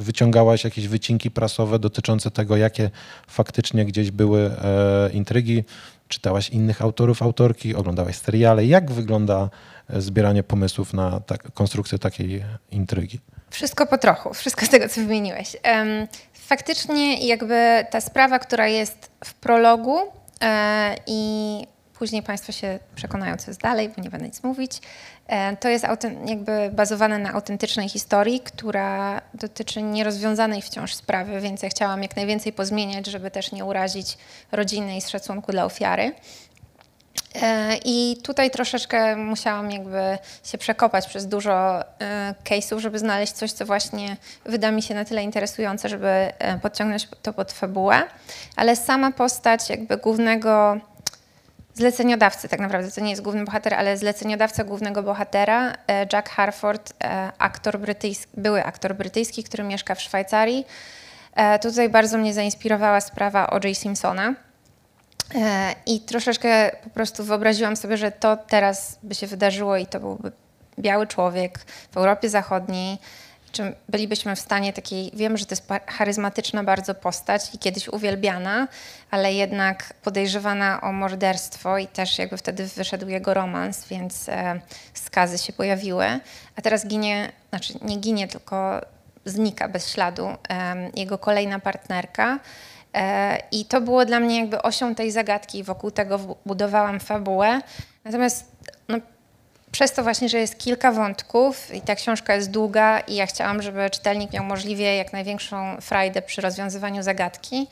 wyciągałaś jakieś wycinki prasowe dotyczące tego, jakie faktycznie gdzieś były e, intrygi, czytałaś innych autorów, autorki, oglądałaś seriale. Jak wygląda e, zbieranie pomysłów na tak, konstrukcję takiej intrygi? Wszystko po trochu, wszystko z tego, co wymieniłeś. Faktycznie jakby ta sprawa, która jest w prologu e, i później Państwo się przekonają, co jest dalej, bo nie będę nic mówić. E, to jest jakby bazowane na autentycznej historii, która dotyczy nierozwiązanej wciąż sprawy, więc ja chciałam jak najwięcej pozmieniać, żeby też nie urazić rodziny i szacunku dla ofiary. E, I tutaj troszeczkę musiałam jakby się przekopać przez dużo e, case'ów, żeby znaleźć coś, co właśnie wyda mi się na tyle interesujące, żeby podciągnąć to pod fabułę. Ale sama postać jakby głównego zleceniodawcy, tak naprawdę, to nie jest główny bohater, ale zleceniodawca głównego bohatera, Jack Harford, aktor brytyjski, były aktor brytyjski, który mieszka w Szwajcarii. Tutaj bardzo mnie zainspirowała sprawa O.J. Simpsona E, I troszeczkę po prostu wyobraziłam sobie, że to teraz by się wydarzyło i to byłby biały człowiek w Europie Zachodniej, czym bylibyśmy w stanie takiej, wiem, że to jest charyzmatyczna bardzo postać i kiedyś uwielbiana, ale jednak podejrzewana o morderstwo i też jakby wtedy wyszedł jego romans, więc e, skazy się pojawiły, a teraz ginie, znaczy nie ginie, tylko znika bez śladu e, jego kolejna partnerka, E, I to było dla mnie jakby osią tej zagadki, wokół tego budowałam fabułę. Natomiast no, przez to właśnie, że jest kilka wątków i ta książka jest długa i ja chciałam, żeby czytelnik miał możliwie jak największą frajdę przy rozwiązywaniu zagadki,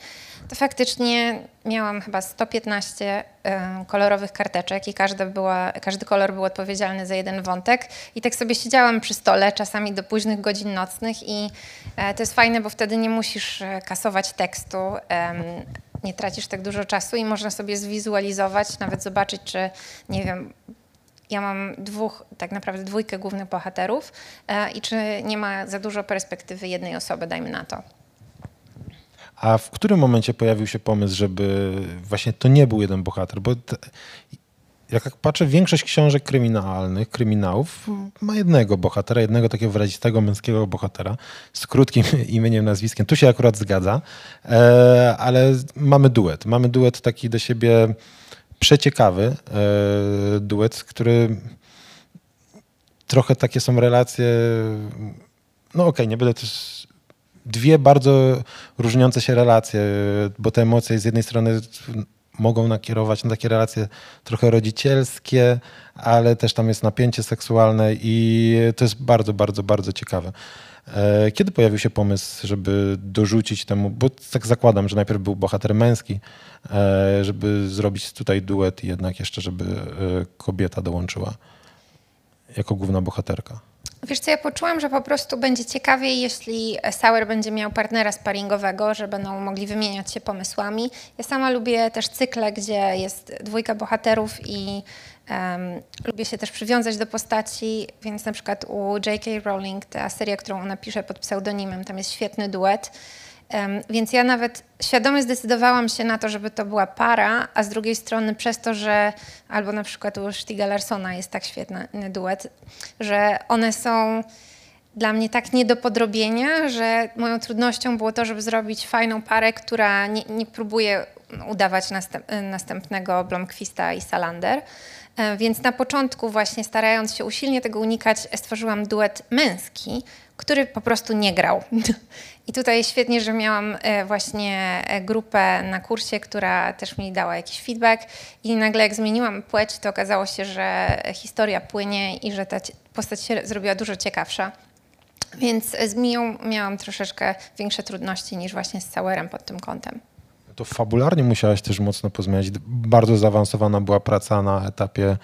to faktycznie miałam chyba 115 y, kolorowych karteczek i każda była, każdy kolor był odpowiedzialny za jeden wątek. I tak sobie siedziałam przy stole, czasami do późnych godzin nocnych i y, to jest fajne, bo wtedy nie musisz e, kasować tekstu, nie tracisz tak dużo czasu i można sobie zwizualizować, nawet zobaczyć, czy nie wiem, ja mam dwóch, tak naprawdę dwójkę głównych bohaterów e, i czy nie ma za dużo perspektywy jednej osoby, dajmy na to. A w którym momencie pojawił się pomysł, żeby właśnie to nie był jeden bohater? Bo te, jak patrzę, większość książek kryminalnych, kryminałów ma jednego bohatera, jednego takiego wyrazistego męskiego bohatera z krótkim imieniem, nazwiskiem. Tu się akurat zgadza, e, ale mamy duet. Mamy duet taki do siebie przeciekawy e, duet, który trochę takie są relacje. No okej, okay, nie będę też. Dwie bardzo różniące się relacje, bo te emocje z jednej strony mogą nakierować na takie relacje trochę rodzicielskie, ale też tam jest napięcie seksualne i to jest bardzo, bardzo, bardzo ciekawe. E, kiedy pojawił się pomysł, żeby dorzucić temu, bo tak zakładam, że najpierw był bohater męski, e, żeby zrobić tutaj duet i jednak jeszcze, żeby e, kobieta dołączyła jako główna bohaterka? Wiesz co, ja poczułam, że po prostu będzie ciekawiej, jeśli Sauer będzie miał partnera sparingowego, że będą mogli wymieniać się pomysłami. Ja sama lubię też cykle, gdzie jest dwójka bohaterów i um, lubię się też przywiązać do postaci, więc na przykład u J.K. Rowling, ta seria, którą ona pisze pod pseudonimem, tam jest świetny duet. Więc ja nawet świadomie zdecydowałam się na to, żeby to była para, a z drugiej strony przez to, że albo na przykład u Stiga Larsona jest tak świetny duet, że one są dla mnie tak nie do podrobienia, że moją trudnością było to, żeby zrobić fajną parę, która nie, nie próbuje udawać następ, następnego Blomqvista i Salander. E, więc na początku właśnie starając się usilnie tego unikać, stworzyłam duet męski, który po prostu nie grał. I tutaj świetnie, że miałam e, właśnie e, grupę na kursie, która też mi dała jakiś feedback i nagle jak zmieniłam płeć, to okazało się, że historia płynie i że ta postać się zrobiła dużo ciekawsza. Więc z Miją miałam troszeczkę większe trudności niż właśnie z Sauerem pod tym kątem. To fabularnie musiałaś też mocno pozmieniać. Bardzo zaawansowana była praca na etapie,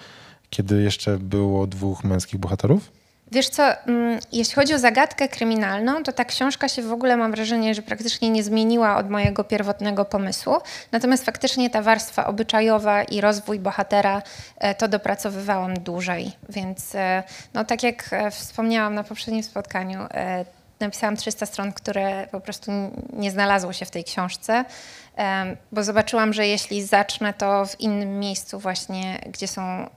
kiedy jeszcze było dwóch męskich bohaterów? Wiesz co, mm, jeśli chodzi o zagadkę kryminalną, to ta książka się w ogóle mam wrażenie, że praktycznie nie zmieniła od mojego pierwotnego pomysłu. Natomiast faktycznie ta warstwa obyczajowa i rozwój bohatera e, to dopracowywałam dłużej. Więc e, no, tak jak e, wspomniałam na poprzednim spotkaniu, napisałam 300 stron, które po prostu nie znalazło się w tej książce, bo zobaczyłam, że jeśli zacznę to w innym miejscu właśnie, gdzie są e,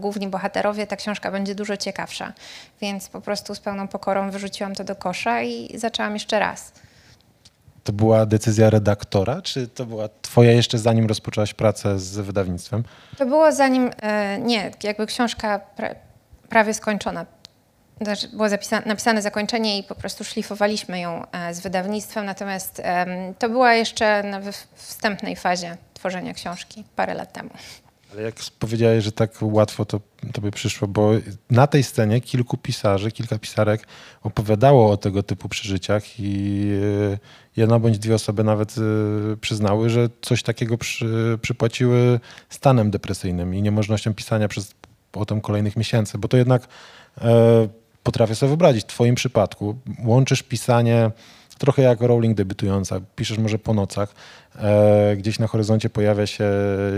główni bohaterowie, ta książka będzie dużo ciekawsza. Więc po prostu z pełną pokorą wyrzuciłam to do kosza i zaczęłam jeszcze raz. To była decyzja redaktora, czy to była twoja jeszcze zanim rozpoczęłaś pracę z wydawnictwem? To było zanim, e, nie, jakby książka prawie skończona znaczy, było napisane zakończenie i po prostu szlifowaliśmy ją e, z wydawnictwem, natomiast to była jeszcze na wstępnej fazie tworzenia książki parę lat temu. Ale jak powiedziałeś, że tak łatwo to tobie przyszło, bo na tej scenie kilku pisarzy, kilka pisarek opowiadało o tego typu przeżyciach i e, jedna bądź dwie osoby nawet e, przyznały, że coś takiego przy, przypłaciły stanem depresyjnym i niemożnością pisania przez potem kolejnych miesięcy, bo to jednak potrafię sobie wyobrazić, w twoim przypadku. Łączysz pisanie trochę jak Rowling debiutująca, piszesz może po nocach, e, gdzieś na horyzoncie pojawia się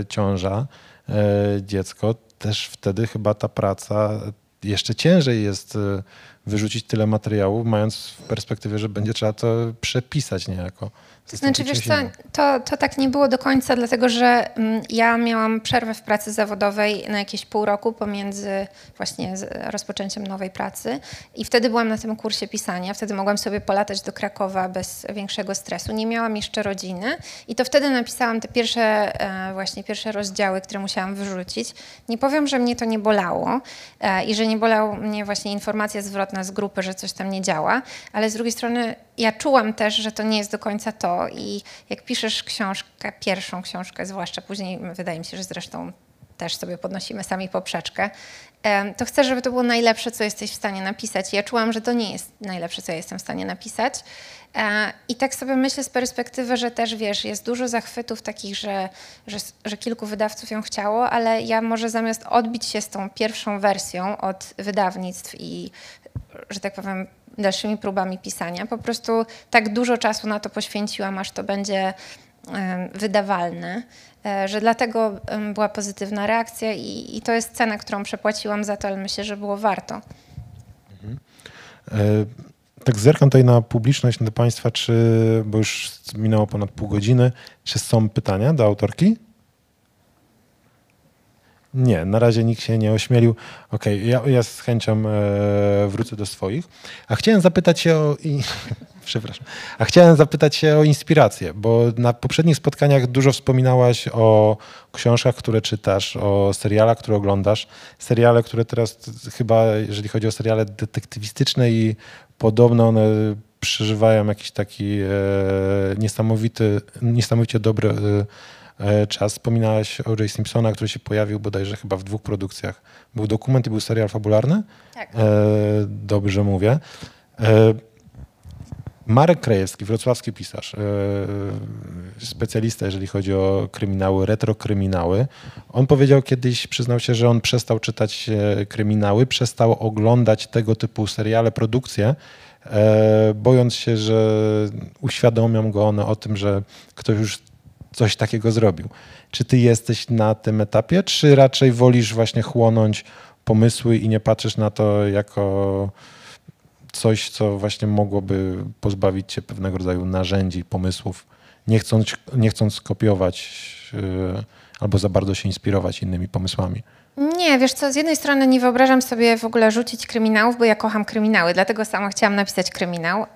ciąża, e, dziecko, też wtedy chyba ta praca jeszcze ciężej jest e, wyrzucić tyle materiału, mając w perspektywie, że będzie trzeba to przepisać niejako. To znaczy, wiesz co, to, to tak nie było do końca, dlatego że mm, ja miałam przerwę w pracy zawodowej na jakieś pół roku pomiędzy właśnie rozpoczęciem nowej pracy i wtedy byłam na tym kursie pisania, wtedy mogłam sobie polatać do Krakowa bez większego stresu. Nie miałam jeszcze rodziny i to wtedy napisałam te pierwsze e, właśnie pierwsze rozdziały, które musiałam wyrzucić. Nie powiem, że mnie to nie bolało e, i że nie bolał mnie właśnie informacja zwrotna z grupy, że coś tam nie działa, ale z drugiej strony ja czułam też, że to nie jest do końca to i jak piszesz książkę, pierwszą książkę, zwłaszcza później, wydaje mi się, że zresztą też sobie podnosimy sami poprzeczkę, to chcę, żeby to było najlepsze, co jesteś w stanie napisać. Ja czułam, że to nie jest najlepsze, co ja jestem w stanie napisać. E, I tak sobie myślę z perspektywy, że też wiesz, jest dużo zachwytów takich, że, że, że, kilku wydawców ją chciało, ale ja może zamiast odbić się z tą pierwszą wersją od wydawnictw i, że tak powiem, dalszymi próbami pisania. Po prostu tak dużo czasu na to poświęciłam, aż to będzie wydawalne, e, że dlatego była pozytywna reakcja i, i to jest cena, którą przepłaciłam za to, ale myślę, że było warto. Mhm. E, tak zerkam tutaj na publiczność, do Państwa, czy, bo już minęło ponad pół godziny, czy są pytania do autorki? Nie, na razie nikt się nie ośmielił. Okej, okay, ja, ja, z chęcią e, wrócę do swoich. A chciałem zapytać się o... I, przepraszam. A chciałem zapytać się o inspirację, bo na poprzednich spotkaniach dużo wspominałaś o książkach, które czytasz, o serialach, które oglądasz. Seriale, które teraz chyba, jeżeli chodzi o seriale detektywistyczne i podobno one przeżywają jakiś taki e, niesamowity, niesamowicie dobry... E, czas. Wspominałaś o J. Simpsona, który się pojawił bodajże chyba w dwóch produkcjach. Był dokument i był serial fabularny? Tak. E, dobrze mówię. E, Marek Krajewski, wrocławski pisarz, e, specjalista, jeżeli chodzi o kryminały, retrokryminały. On powiedział kiedyś, przyznał się, że on przestał czytać e, kryminały, przestał oglądać tego typu seriale, produkcje, e, bojąc się, że uświadomią go one o tym, że ktoś już coś takiego zrobił. Czy ty jesteś na tym etapie, czy raczej wolisz właśnie chłonąć pomysły i nie patrzysz na to jako coś, co właśnie mogłoby pozbawić cię pewnego rodzaju narzędzi, pomysłów, nie chcąc, nie chcąc kopiować yy, albo za bardzo się inspirować innymi pomysłami? Nie, wiesz co, z jednej strony nie wyobrażam sobie w ogóle rzucić kryminałów, bo ja kocham kryminały, dlatego sama chciałam napisać kryminał um,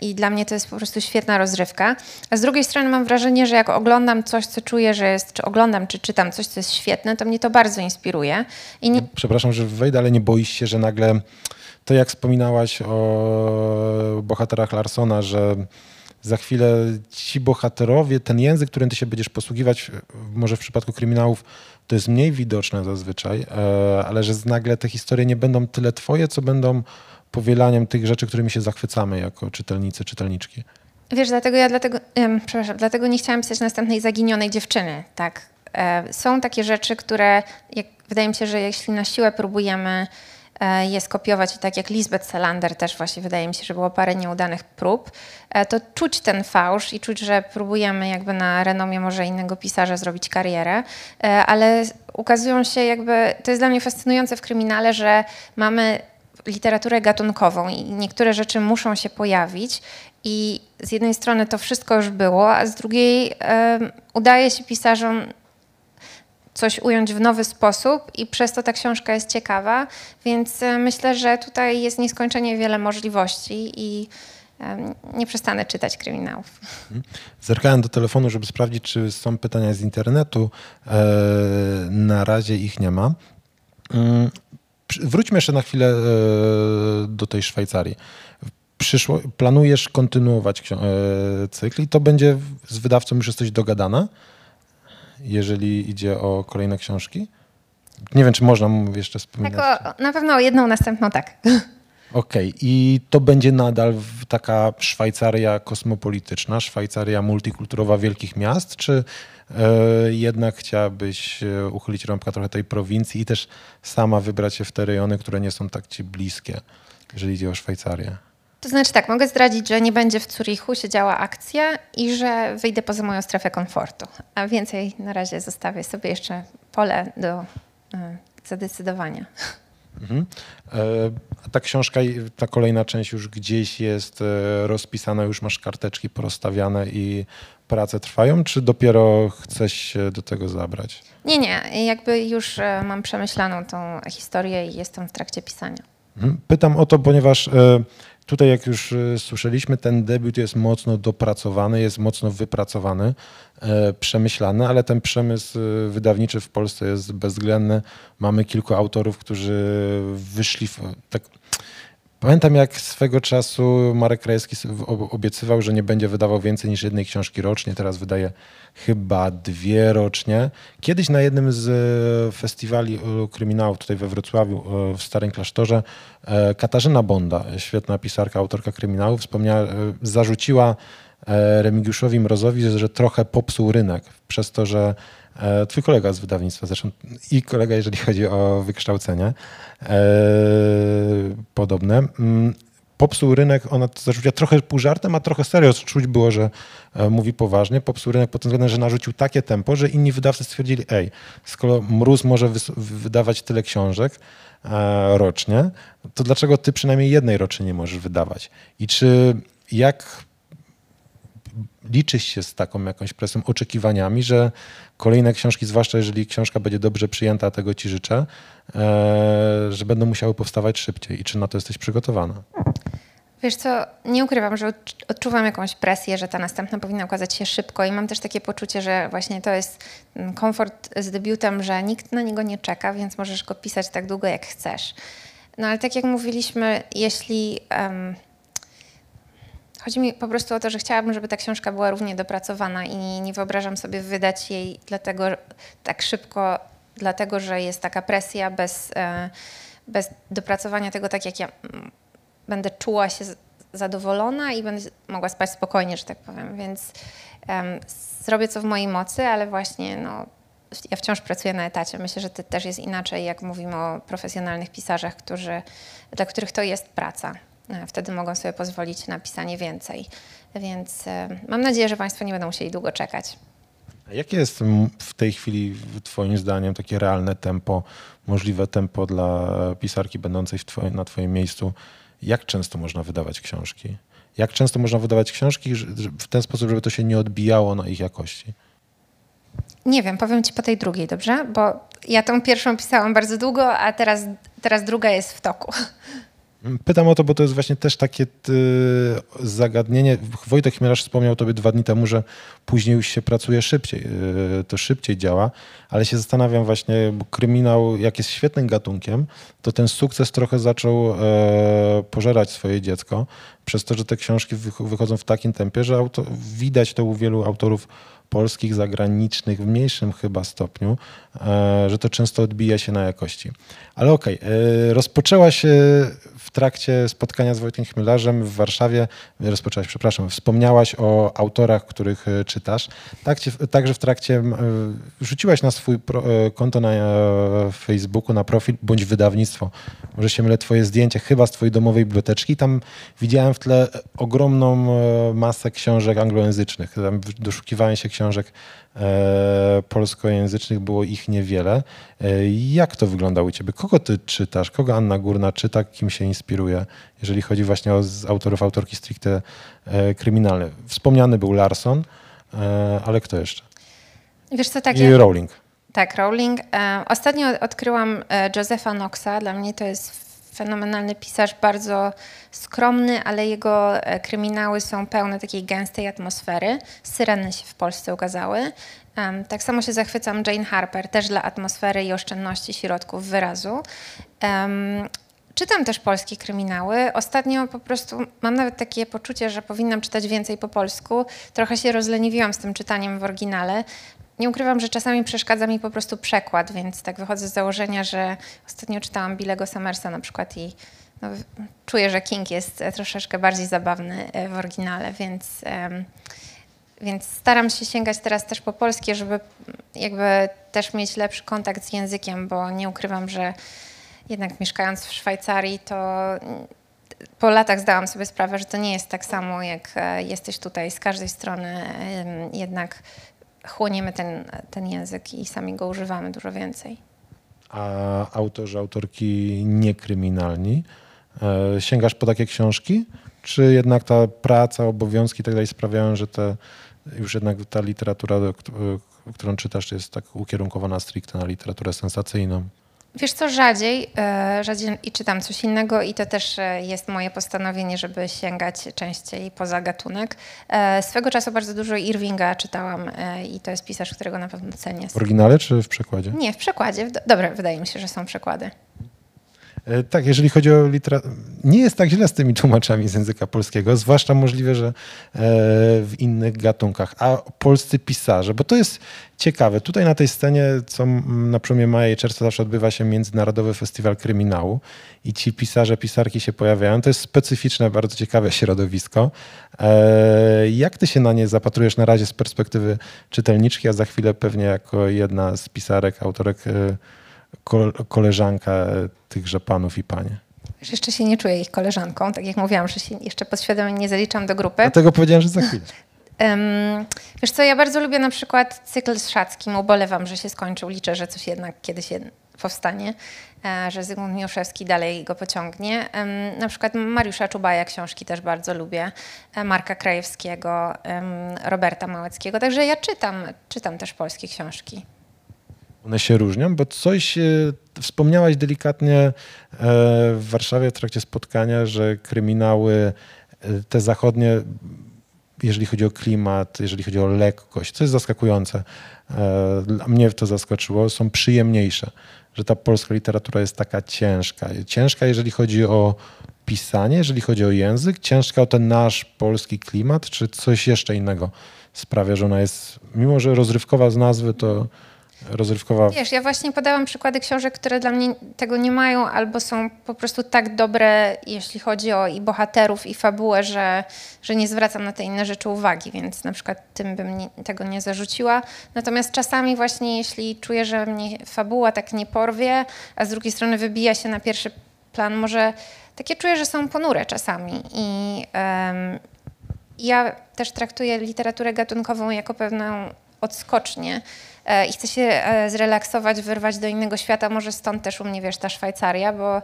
i dla mnie to jest po prostu świetna rozrywka. A z drugiej strony mam wrażenie, że jak oglądam coś, co czuję, że jest, czy oglądam, czy czytam coś, co jest świetne, to mnie to bardzo inspiruje. Nie... Przepraszam, że wejdę, ale nie boisz się, że nagle to jak wspominałaś o bohaterach Larsona, że za chwilę ci bohaterowie, ten język, którym ty się będziesz posługiwać, może w przypadku kryminałów, to jest mniej widoczne zazwyczaj, e, ale że nagle te historie nie będą tyle twoje, co będą powielaniem tych rzeczy, którymi się zachwycamy jako czytelnicy, czytelniczki. Wiesz, dlatego ja dlatego, um, przepraszam, dlatego nie chciałam pisać następnej zaginionej dziewczyny, tak. E, są takie rzeczy, które jak, wydaje mi się, że jeśli na siłę próbujemy je skopiować. I tak jak Lisbeth Salander też właśnie wydaje mi się, że było parę nieudanych prób, e, to czuć ten fałsz i czuć, że próbujemy jakby na renomie może innego pisarza zrobić karierę, e, ale ukazują się jakby, to jest dla mnie fascynujące w kryminale, że mamy literaturę gatunkową i niektóre rzeczy muszą się pojawić. I z jednej strony to wszystko już było, a z drugiej udaje się pisarzom coś ująć w nowy sposób i przez to ta książka jest ciekawa, więc e, myślę, że tutaj jest nieskończenie wiele możliwości i nie przestanę czytać kryminałów. Mhm. Zerkałem do telefonu, żeby sprawdzić, czy są pytania z internetu. E, na razie ich nie ma. Mm, wróćmy jeszcze na chwilę e, do tej Szwajcarii. Przyszło, planujesz kontynuować cykl i to będzie z wydawcą już jesteś dogadana? Jeżeli idzie o kolejne książki? Nie wiem, czy można jeszcze wspominać. Tak, o, na pewno o jedną następną tak. Okej, okay. i to będzie nadal taka Szwajcaria kosmopolityczna, Szwajcaria multikulturowa wielkich miast, czy e, jednak chciałabyś e, uchylić rąbka trochę tej prowincji i też sama wybrać się w te rejony, które nie są tak ci bliskie, jeżeli idzie o Szwajcarię? To znaczy tak, mogę zdradzić, że nie będzie w Zurichu się działa akcja i że wyjdę poza moją strefę komfortu. A więcej na razie zostawię sobie jeszcze pole do y, zadecydowania. Mhm. E, a ta książka, ta kolejna część już gdzieś jest e, rozpisana, już masz karteczki porozstawiane i prace trwają, czy dopiero chcesz się do tego zabrać? Nie, nie. Jakby już e, mam przemyślaną tą historię i jestem w trakcie pisania. Mhm. Pytam o to, ponieważ Tutaj, jak już e, słyszeliśmy, ten debiut jest mocno dopracowany, jest mocno wypracowany, e, przemyślany, ale ten przemysł e, wydawniczy w Polsce jest bezwzględny. Mamy kilku autorów, którzy wyszli, tak Pamiętam, jak swego czasu Marek Krajewski obiecywał, że nie będzie wydawał więcej niż jednej książki rocznie. Teraz wydaje chyba dwie rocznie. Kiedyś na jednym z e, festiwali e, kryminałów tutaj we Wrocławiu, e, w Starym Klasztorze, Katarzyna Bonda, świetna pisarka, autorka kryminałów, wspomniała, zarzuciła Remigiuszowi Mrozowi, że trochę popsuł rynek przez to, że twój kolega z wydawnictwa zresztą i kolega, jeżeli chodzi o wykształcenie e, podobne. Mm, popsuł rynek, ona to zarzuciła trochę pół żartem, a trochę serio. Czuć było, że e, mówi poważnie. Popsuł rynek pod tym względem, że narzucił takie tempo, że inni wydawcy stwierdzili, ej, skoro Mróz może wydawać tyle książek rocznie, to dlaczego ty przynajmniej jednej rocznie nie możesz wydawać? I czy jak liczyć się z taką jakąś presją, oczekiwaniami, że kolejne książki, zwłaszcza jeżeli książka będzie dobrze przyjęta, tego ci życzę, e, że będą musiały powstawać szybciej i czy na to jesteś przygotowana? Wiesz co, nie ukrywam, że odczuwam jakąś presję, że ta następna powinna ukazać się szybko i mam też takie poczucie, że właśnie to jest mm, komfort z debiutem, że nikt na niego nie czeka, więc możesz go pisać tak długo, jak chcesz. No ale tak jak mówiliśmy, jeśli... Um, Chodzi mi po prostu o to, że chciałabym, żeby ta książka była równie dopracowana i nie wyobrażam sobie wydać jej dlatego tak szybko, dlatego że jest taka presja bez, e, bez dopracowania tego tak, jak ja będę czuła się zadowolona i będę mogła spać spokojnie, że tak powiem. Więc um, zrobię co w mojej mocy, ale właśnie no, ja wciąż pracuję na etacie. Myślę, że to też jest inaczej, jak mówimy o profesjonalnych pisarzach, którzy, dla których to jest praca. E, wtedy mogą sobie pozwolić na pisanie więcej. Więc e, mam nadzieję, że Państwo nie będą musieli długo czekać. Jakie jest w tej chwili Twoim zdaniem takie realne tempo, możliwe tempo dla pisarki będącej twoim, na Twoim miejscu? Jak często można wydawać książki? Jak często można wydawać książki w ten sposób, żeby to się nie odbijało na ich jakości? Nie wiem, powiem Ci po tej drugiej, dobrze? Bo ja tą pierwszą pisałam bardzo długo, a teraz, teraz druga jest w toku. Pytam o to, bo to jest właśnie też takie zagadnienie. Wojtek Chmielarz wspomniał tobie dwa dni temu, że później już się pracuje szybciej, y, to szybciej działa, ale się zastanawiam właśnie, bo kryminał, jak jest świetnym gatunkiem, to ten sukces trochę zaczął e, pożerać swoje dziecko, przez to, że te książki wychodzą w takim tempie, że auto, widać to u wielu autorów polskich, zagranicznych, w mniejszym chyba stopniu, e, że to często odbija się na jakości. Ale okej, okay, e, rozpoczęła się w trakcie spotkania z Wojtkiem Chmielarzem w Warszawie, rozpoczęłaś, przepraszam, wspomniałaś o autorach, których e, czytasz. Tak, także w trakcie rzuciłaś na swój konto na Facebooku, na profil, bądź wydawnictwo. Może się mylę, twoje zdjęcie, chyba z twojej domowej biblioteczki. Tam widziałem w tle ogromną masę książek anglojęzycznych. Tam doszukiwałem się książek e, polskojęzycznych było ich niewiele. E, jak to wygląda u ciebie? Kogo ty czytasz? Kogo Anna Górna czyta? Kim się inspiruje? Jeżeli chodzi właśnie o autorów, autorki stricte e, kryminalne. Wspomniany był Larson, ale kto jeszcze? Wiesz co, tak. I Rowling. Tak, Rowling. Ostatnio odkryłam Josepha Knoxa. Dla mnie to jest fenomenalny pisarz, bardzo skromny, ale jego e, kryminały są pełne takiej gęstej atmosfery. Syreny się w Polsce ukazały. Tak samo się zachwycam Jane Harper, też dla atmosfery i oszczędności środków wyrazu. Czytam też polskie kryminały. Ostatnio po prostu mam nawet takie poczucie, że powinnam czytać więcej po polsku. Trochę się rozleniwiłam z tym czytaniem w oryginale nie ukrywam, że czasami przeszkadza mi po prostu przekład, więc tak wychodzę z założenia, że ostatnio czytałam Billego Summersa na przykład i no, czuję, że King jest troszeczkę bardziej zabawny w oryginale, więc, więc staram się sięgać teraz też po polskie, żeby jakby też mieć lepszy kontakt z językiem, bo nie ukrywam, że jednak mieszkając w Szwajcarii, to po latach zdałam sobie sprawę, że to nie jest tak samo, jak e, jesteś tutaj. Z każdej strony jednak chłoniemy ten, ten język i sami go używamy dużo więcej. A autorzy, autorki niekryminalni, e, sięgasz po takie książki? Czy jednak ta praca, obowiązki i tak sprawiają, że te, już jednak ta literatura, którą czytasz, jest tak ukierunkowana stricte na literaturę sensacyjną? Wiesz co, rzadziej, e, rzadziej i czytam coś innego i to też e, jest moje postanowienie, żeby sięgać częściej poza gatunek. E, swego czasu bardzo dużo Irvinga czytałam i to jest pisarz, którego na pewno cenię. W oryginale czy w przekładzie? Nie, w przekładzie. Dobra, wydaje mi się, że są przekłady. E, tak, jeżeli chodzi o literaturę, nie jest tak źle z tymi tłumaczami z języka polskiego, zwłaszcza możliwe, że e, w innych gatunkach. A polscy pisarze, bo to jest ciekawe. Tutaj na tej scenie, co na przełomie maja i czerwca zawsze odbywa się Międzynarodowy Festiwal Kryminału i ci pisarze, pisarki się pojawiają. To jest specyficzne, bardzo ciekawe środowisko. E, jak ty się na nie zapatrujesz na razie z perspektywy czytelniczki, a za chwilę pewnie jako jedna z pisarek, autorek koleżanka tychże panów i panie. Jeszcze się nie czuję ich koleżanką, tak jak mówiłam, że się jeszcze podświadomie nie zaliczam do grupy. Dlatego powiedziałam, że za chwilę. Um, wiesz co, ja bardzo lubię na przykład cykl z Szackim, ubolewam, że się skończył, liczę, że coś jednak kiedyś powstanie, e, że Zygmunt Miłoszewski dalej go pociągnie. Na przykład Mariusza Czubaja książki też bardzo lubię, e, Marka Krajewskiego, Roberta Małeckiego, także ja czytam, czytam też polskie książki. One się różnią, bo coś e, wspomniałaś delikatnie e, w Warszawie w trakcie spotkania, że kryminały e, te zachodnie, jeżeli chodzi o klimat, jeżeli chodzi o lekkość, co jest zaskakujące, mnie to zaskoczyło, są przyjemniejsze, że ta polska literatura jest taka ciężka. Ciężka, jeżeli chodzi o pisanie, jeżeli chodzi o język, ciężka o ten nasz polski klimat, czy coś jeszcze innego sprawia, że ona jest, mimo że rozrywkowa z nazwy, to rozrywkowa. Wiesz, ja właśnie podałam przykłady książek, które dla mnie tego nie mają, albo są po prostu tak dobre, jeśli chodzi o i bohaterów, i fabułę, że, że nie zwracam na te inne rzeczy uwagi, więc na przykład tym bym nie, tego nie zarzuciła. Natomiast czasami właśnie, jeśli czuję, że mnie fabuła tak nie porwie, a z drugiej strony wybija się na pierwszy plan, może takie czuję, że są ponure czasami i um, ja też traktuję literaturę gatunkową jako pewną odskocznię i chcę się e, zrelaksować, wyrwać do innego świata. Może stąd też u mnie, wiesz, ta Szwajcaria, bo,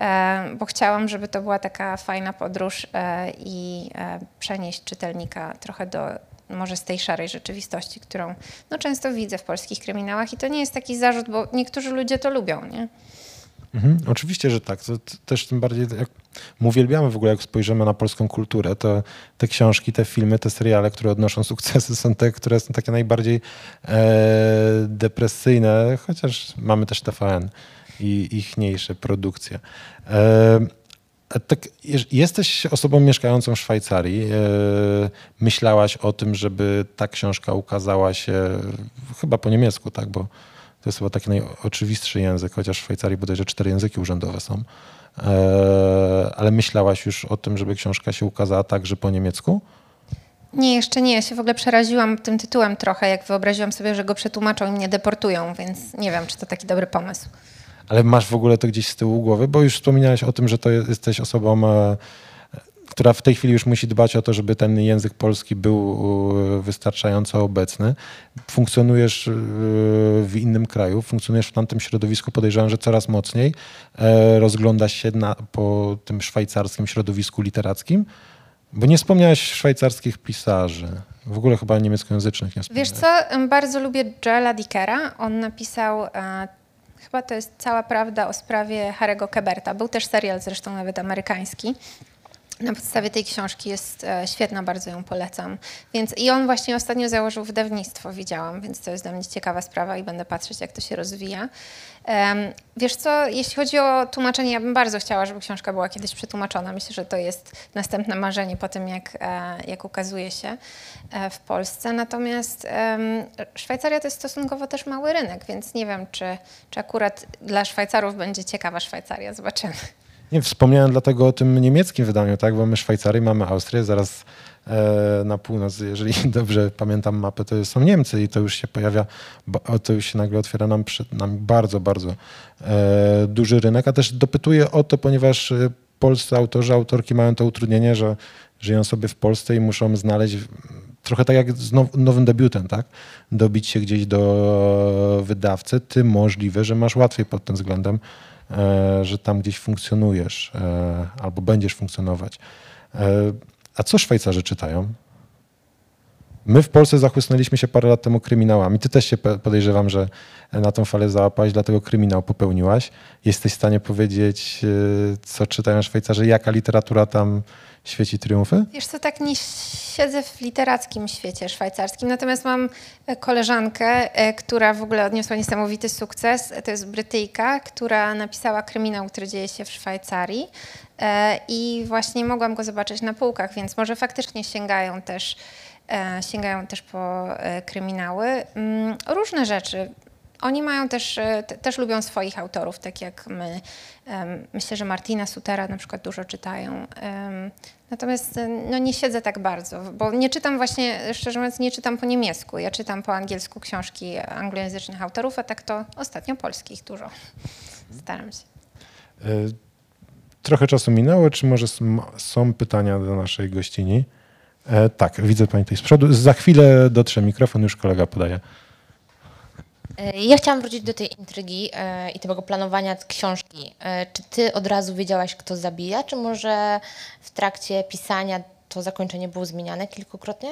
e, bo chciałam, żeby to była taka fajna podróż i przenieść czytelnika trochę do może z tej szarej rzeczywistości, którą no, często widzę w polskich kryminałach i to nie jest taki zarzut, bo niektórzy ludzie to lubią, nie? Mhm, oczywiście, że tak. To też tym bardziej, jak my uwielbiamy w ogóle, jak spojrzymy na polską kulturę, to te książki, te filmy, te seriale, które odnoszą sukcesy, są te, które są takie najbardziej e, depresyjne, chociaż mamy też TVN i ichniejsze produkcje. E, tak, jesteś osobą mieszkającą w Szwajcarii. E, myślałaś o tym, żeby ta książka ukazała się chyba po niemiecku, tak? Bo to jest chyba taki najoczywistszy język, chociaż w Szwajcarii bodajże cztery języki urzędowe są. E, ale myślałaś już o tym, żeby książka się ukazała także po niemiecku? Nie, jeszcze nie. Ja się w ogóle przeraziłam tym tytułem trochę, jak wyobraziłam sobie, że go przetłumaczą i mnie deportują, więc nie wiem, czy to taki dobry pomysł. Ale masz w ogóle to gdzieś z tyłu głowy, bo już wspominałeś o tym, że to jesteś osobą e, która w tej chwili już musi dbać o to, żeby ten język polski był e, wystarczająco obecny. Funkcjonujesz e, w innym kraju, funkcjonujesz w tamtym środowisku, podejrzewam, że coraz mocniej. E, rozglądasz się na, po tym szwajcarskim środowisku literackim. Bo nie wspomniałeś szwajcarskich pisarzy. W ogóle chyba niemieckojęzycznych nie Wiesz co, bardzo lubię Joela Dickera. On napisał, e, chyba to jest cała prawda o sprawie Harry'ego Keberta. Był też serial zresztą nawet amerykański. Na podstawie tej książki jest e, świetna, bardzo ją polecam. Więc i on właśnie ostatnio założył wydawnictwo, widziałam, więc to jest dla mnie ciekawa sprawa i będę patrzeć, jak to się rozwija. Wiesz co, jeśli chodzi o tłumaczenie, ja bym bardzo chciała, żeby książka była kiedyś przetłumaczona. Myślę, że to jest następne marzenie po tym, jak, e, jak ukazuje się e, w Polsce. Natomiast Szwajcaria to jest stosunkowo też mały rynek, więc nie wiem, czy, czy akurat dla Szwajcarów będzie ciekawa Szwajcaria. Zobaczymy. Nie, wspomniałem dlatego o tym niemieckim wydaniu, tak? bo my Szwajcarię, mamy Austrię, zaraz e, na północ, jeżeli dobrze pamiętam mapę, to są Niemcy i to już się pojawia, to już się nagle otwiera nam przed nami bardzo, bardzo e, duży rynek, a też dopytuję o to, ponieważ e, polscy autorzy, autorki mają to utrudnienie, że żyją sobie w Polsce i muszą znaleźć trochę tak jak z nowym debiutem, tak? Dobić się gdzieś do wydawcy, ty możliwe, że masz łatwiej pod tym względem, że tam gdzieś funkcjonujesz e, albo będziesz funkcjonować. E, a co Szwajcarzy czytają? My w Polsce zachłysnęliśmy się parę lat temu kryminałami. Ty też się podejrzewam, że na tą falę załapałaś, dlatego kryminał popełniłaś. Jesteś w stanie powiedzieć, co czytają Szwajcarzy, jaka literatura tam świeci triumfy? Wiesz co, tak nie siedzę w literackim świecie szwajcarskim, natomiast mam e, koleżankę, e, która w ogóle odniosła niesamowity sukces. To jest Brytyjka, która napisała kryminał, który dzieje się w Szwajcarii e, i właśnie mogłam go zobaczyć na półkach, więc może faktycznie sięgają też sięgają też po kryminały. Mm, różne rzeczy. Oni mają też, e, też lubią swoich autorów, tak jak my. Myślę, że Martina Sutera na przykład dużo czytają. Natomiast e, no, nie siedzę tak bardzo, bo nie czytam właśnie, szczerze mówiąc, nie czytam po niemiecku. Ja czytam po angielsku książki anglojęzycznych autorów, a tak to ostatnio polskich dużo. Staram się. E, trochę czasu minęło, czy może są pytania do naszej gościni? Tak, widzę pani tutaj z przodu. Za chwilę dotrze mikrofon, już kolega podaje. E, ja chciałam wrócić do tej intrygi e, i tego planowania książki. E, czy ty od razu wiedziałaś, kto zabija, czy może w trakcie pisania to zakończenie było zmieniane kilkukrotnie?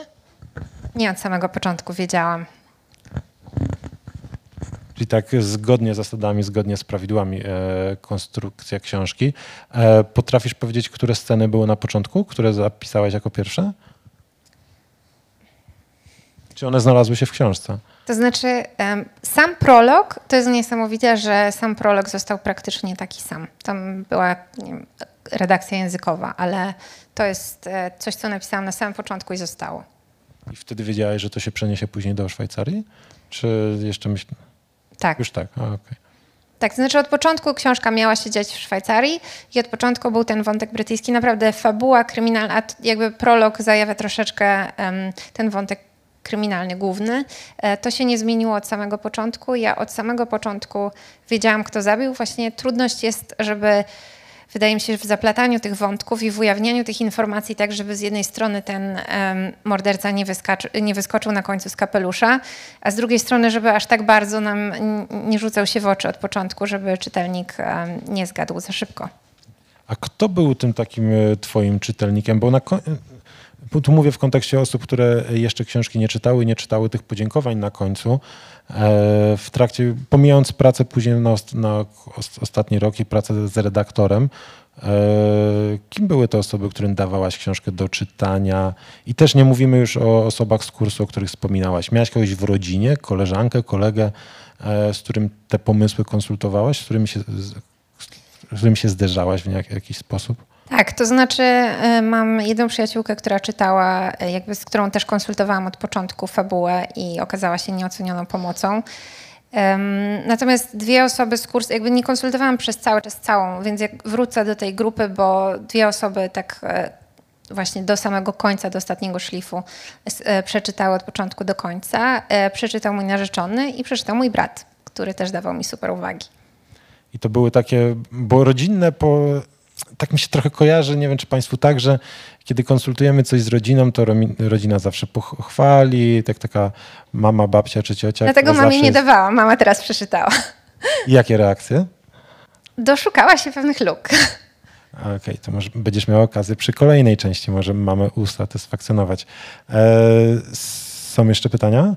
Nie, od samego początku wiedziałam. Czyli tak zgodnie z zasadami, zgodnie z prawidłami e, konstrukcja książki. E, potrafisz powiedzieć, które sceny były na początku, które zapisałaś jako pierwsze? Czy one znalazły się w książce? To znaczy, sam prolog, to jest niesamowite, że sam prolog został praktycznie taki sam. Tam była wiem, redakcja językowa, ale to jest e, coś, co napisałam na samym początku i zostało. I wtedy wiedziałeś, że to się przeniesie później do Szwajcarii? Czy jeszcze myśl... Tak. Już tak, okej. Okay. Tak, to znaczy od początku książka miała się dziać w Szwajcarii i od początku był ten wątek brytyjski. Naprawdę fabuła kryminalna, jakby prolog zajawia troszeczkę um, ten wątek kryminalny główny. E, to się nie zmieniło od samego początku. Ja od samego początku wiedziałam, kto zabił. Właśnie trudność jest, żeby wydaje mi się, w zaplataniu tych wątków i w ujawnianiu tych informacji tak, żeby z jednej strony ten um, morderca nie, nie, wyskoczył na końcu z kapelusza, a z drugiej strony, żeby aż tak bardzo nam nie rzucał się w oczy od początku, żeby czytelnik um, nie zgadł za szybko. A kto był tym takim e, twoim czytelnikiem? Bo na, tu mówię w kontekście osób, które jeszcze książki nie czytały, nie czytały tych podziękowań na końcu. E, w trakcie, pomijając pracę później na, na ostatni rok i pracę z redaktorem, e, kim były te osoby, którym dawałaś książkę do czytania? I też nie mówimy już o osobach z kursu, o których wspominałaś. Miałaś kogoś w rodzinie, koleżankę, kolegę, e, z którym te pomysły konsultowałaś, z którym się, z którym się zderzałaś w jakiś sposób? Tak, to znaczy e, mam jedną przyjaciółkę, która czytała, e, jakby z którą też konsultowałam od początku fabułę i okazała się nieocenioną pomocą. Natomiast dwie osoby z kursu, jakby nie konsultowałam przez cały czas całą, więc jak wrócę do tej grupy, bo dwie osoby tak e, właśnie do samego końca, do ostatniego szlifu przeczytały od początku do końca. Przeczytał mój narzeczony i przeczytał mój brat, który też dawał mi super uwagi. I to były takie, bo rodzinne po tak mi się trochę kojarzy, nie wiem czy Państwu tak, że kiedy konsultujemy coś z rodziną, to rodzina zawsze pochwali, tak taka mama, babcia czy ciocia. Dlatego mamie nie dawała, mama teraz przeczytała. I jakie reakcje? Doszukała się pewnych luk. Okej, okay, to może będziesz miał okazję przy kolejnej części, może mamy usatysfakcjonować. E, są jeszcze pytania?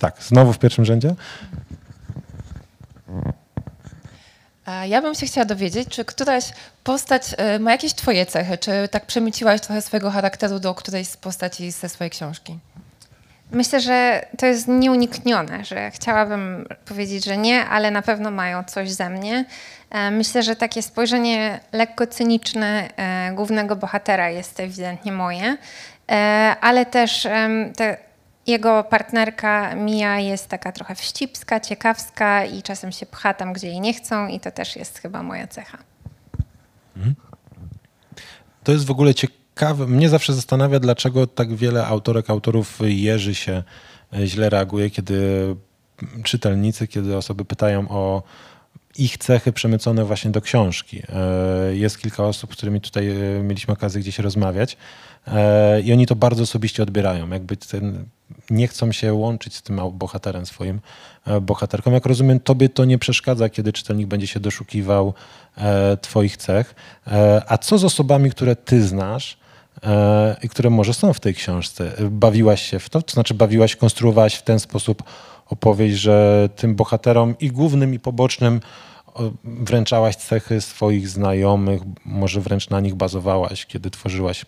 Tak, znowu w pierwszym rzędzie. Ja bym się chciała dowiedzieć, czy któraś postać e, ma jakieś twoje cechy? Czy tak przemyciłaś trochę swojego charakteru do którejś z postaci ze swojej książki? Myślę, że to jest nieuniknione, że chciałabym powiedzieć, że nie, ale na pewno mają coś ze mnie. E, myślę, że takie spojrzenie lekko cyniczne e, głównego bohatera jest ewidentnie moje, ale też te jego partnerka Mia jest taka trochę wścibska, ciekawska i czasem się pcha tam, gdzie jej nie chcą i to też jest chyba moja cecha. Mhm. To jest w ogóle ciekawe. Mnie zawsze zastanawia, dlaczego tak wiele autorek, autorów jeży się e, źle reaguje, kiedy czytelnicy, kiedy osoby pytają o ich cechy przemycone właśnie do książki. E, jest kilka osób, z którymi tutaj e, mieliśmy okazję gdzieś rozmawiać i oni to bardzo osobiście odbierają. Jakby ten nie chcą się łączyć z tym bohaterem swoim, e, bohaterką. Jak rozumiem, tobie to nie przeszkadza, kiedy czytelnik będzie się doszukiwał e, twoich cech. E, a co z osobami, które ty znasz i które może są w tej książce? Bawiłaś się w to? To znaczy bawiłaś, konstruowałaś w ten sposób opowieść, że tym bohaterom i głównym, i pobocznym wręczałaś cechy swoich znajomych, może wręcz na nich bazowałaś, kiedy tworzyłaś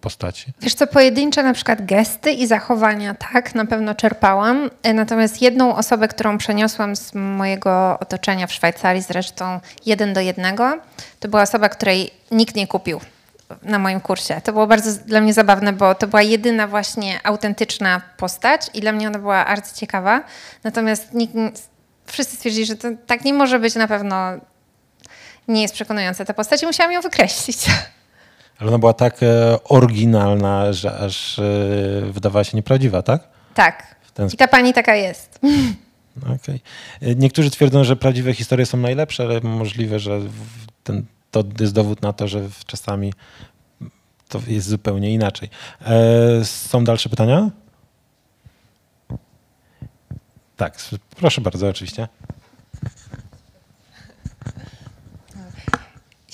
postaci? Wiesz co, pojedyncze na przykład gesty i zachowania, tak, na pewno czerpałam. E, natomiast jedną osobę, którą przeniosłam z mojego otoczenia w Szwajcarii, zresztą jeden do jednego, to była osoba, której nikt nie kupił na moim kursie. To było bardzo dla mnie zabawne, bo to była jedyna właśnie autentyczna postać i dla mnie ona była arcyciekawa. Natomiast nikt, wszyscy stwierdzili, że to tak nie może być na pewno nie jest przekonująca ta postać i musiałam ją wykreślić. Ale ona była tak e, oryginalna, że aż e, wydawała się nieprawdziwa, tak? Tak. I ta pani taka jest. Okay. E, niektórzy twierdzą, że prawdziwe historie są najlepsze, ale możliwe, że ten, to jest dowód na to, że czasami to jest zupełnie inaczej. E, są dalsze pytania? Tak, proszę bardzo, oczywiście.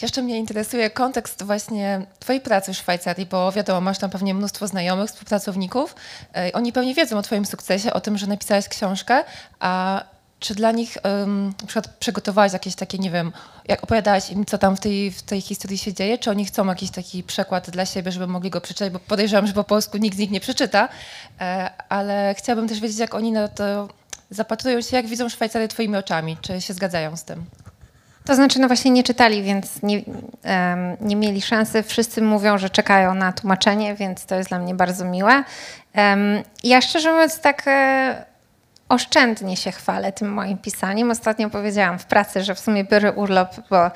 Jeszcze mnie interesuje kontekst właśnie Twojej pracy w Szwajcarii, bo wiadomo, masz tam pewnie mnóstwo znajomych, współpracowników. E, oni pewnie wiedzą o Twoim sukcesie, o tym, że napisałaś książkę, a czy dla nich um, na przykład przygotowałaś jakieś takie, nie wiem, jak opowiadałaś im, co tam w tej, w tej historii się dzieje, czy oni chcą jakiś taki przekład dla siebie, żeby mogli go przeczytać, bo podejrzewam, że po polsku nikt z nich nie przeczyta, e, ale chciałabym też wiedzieć, jak oni na to zapatrują się, jak widzą Szwajcarię Twoimi oczami, czy się zgadzają z tym? To znaczy, no właśnie nie czytali, więc nie, um, nie mieli szansy. Wszyscy mówią, że czekają na tłumaczenie, więc to jest dla mnie bardzo miłe. Um, ja szczerze mówiąc tak e, oszczędnie się chwalę tym moim pisaniem. Ostatnio powiedziałam w pracy, że w sumie biorę urlop, bo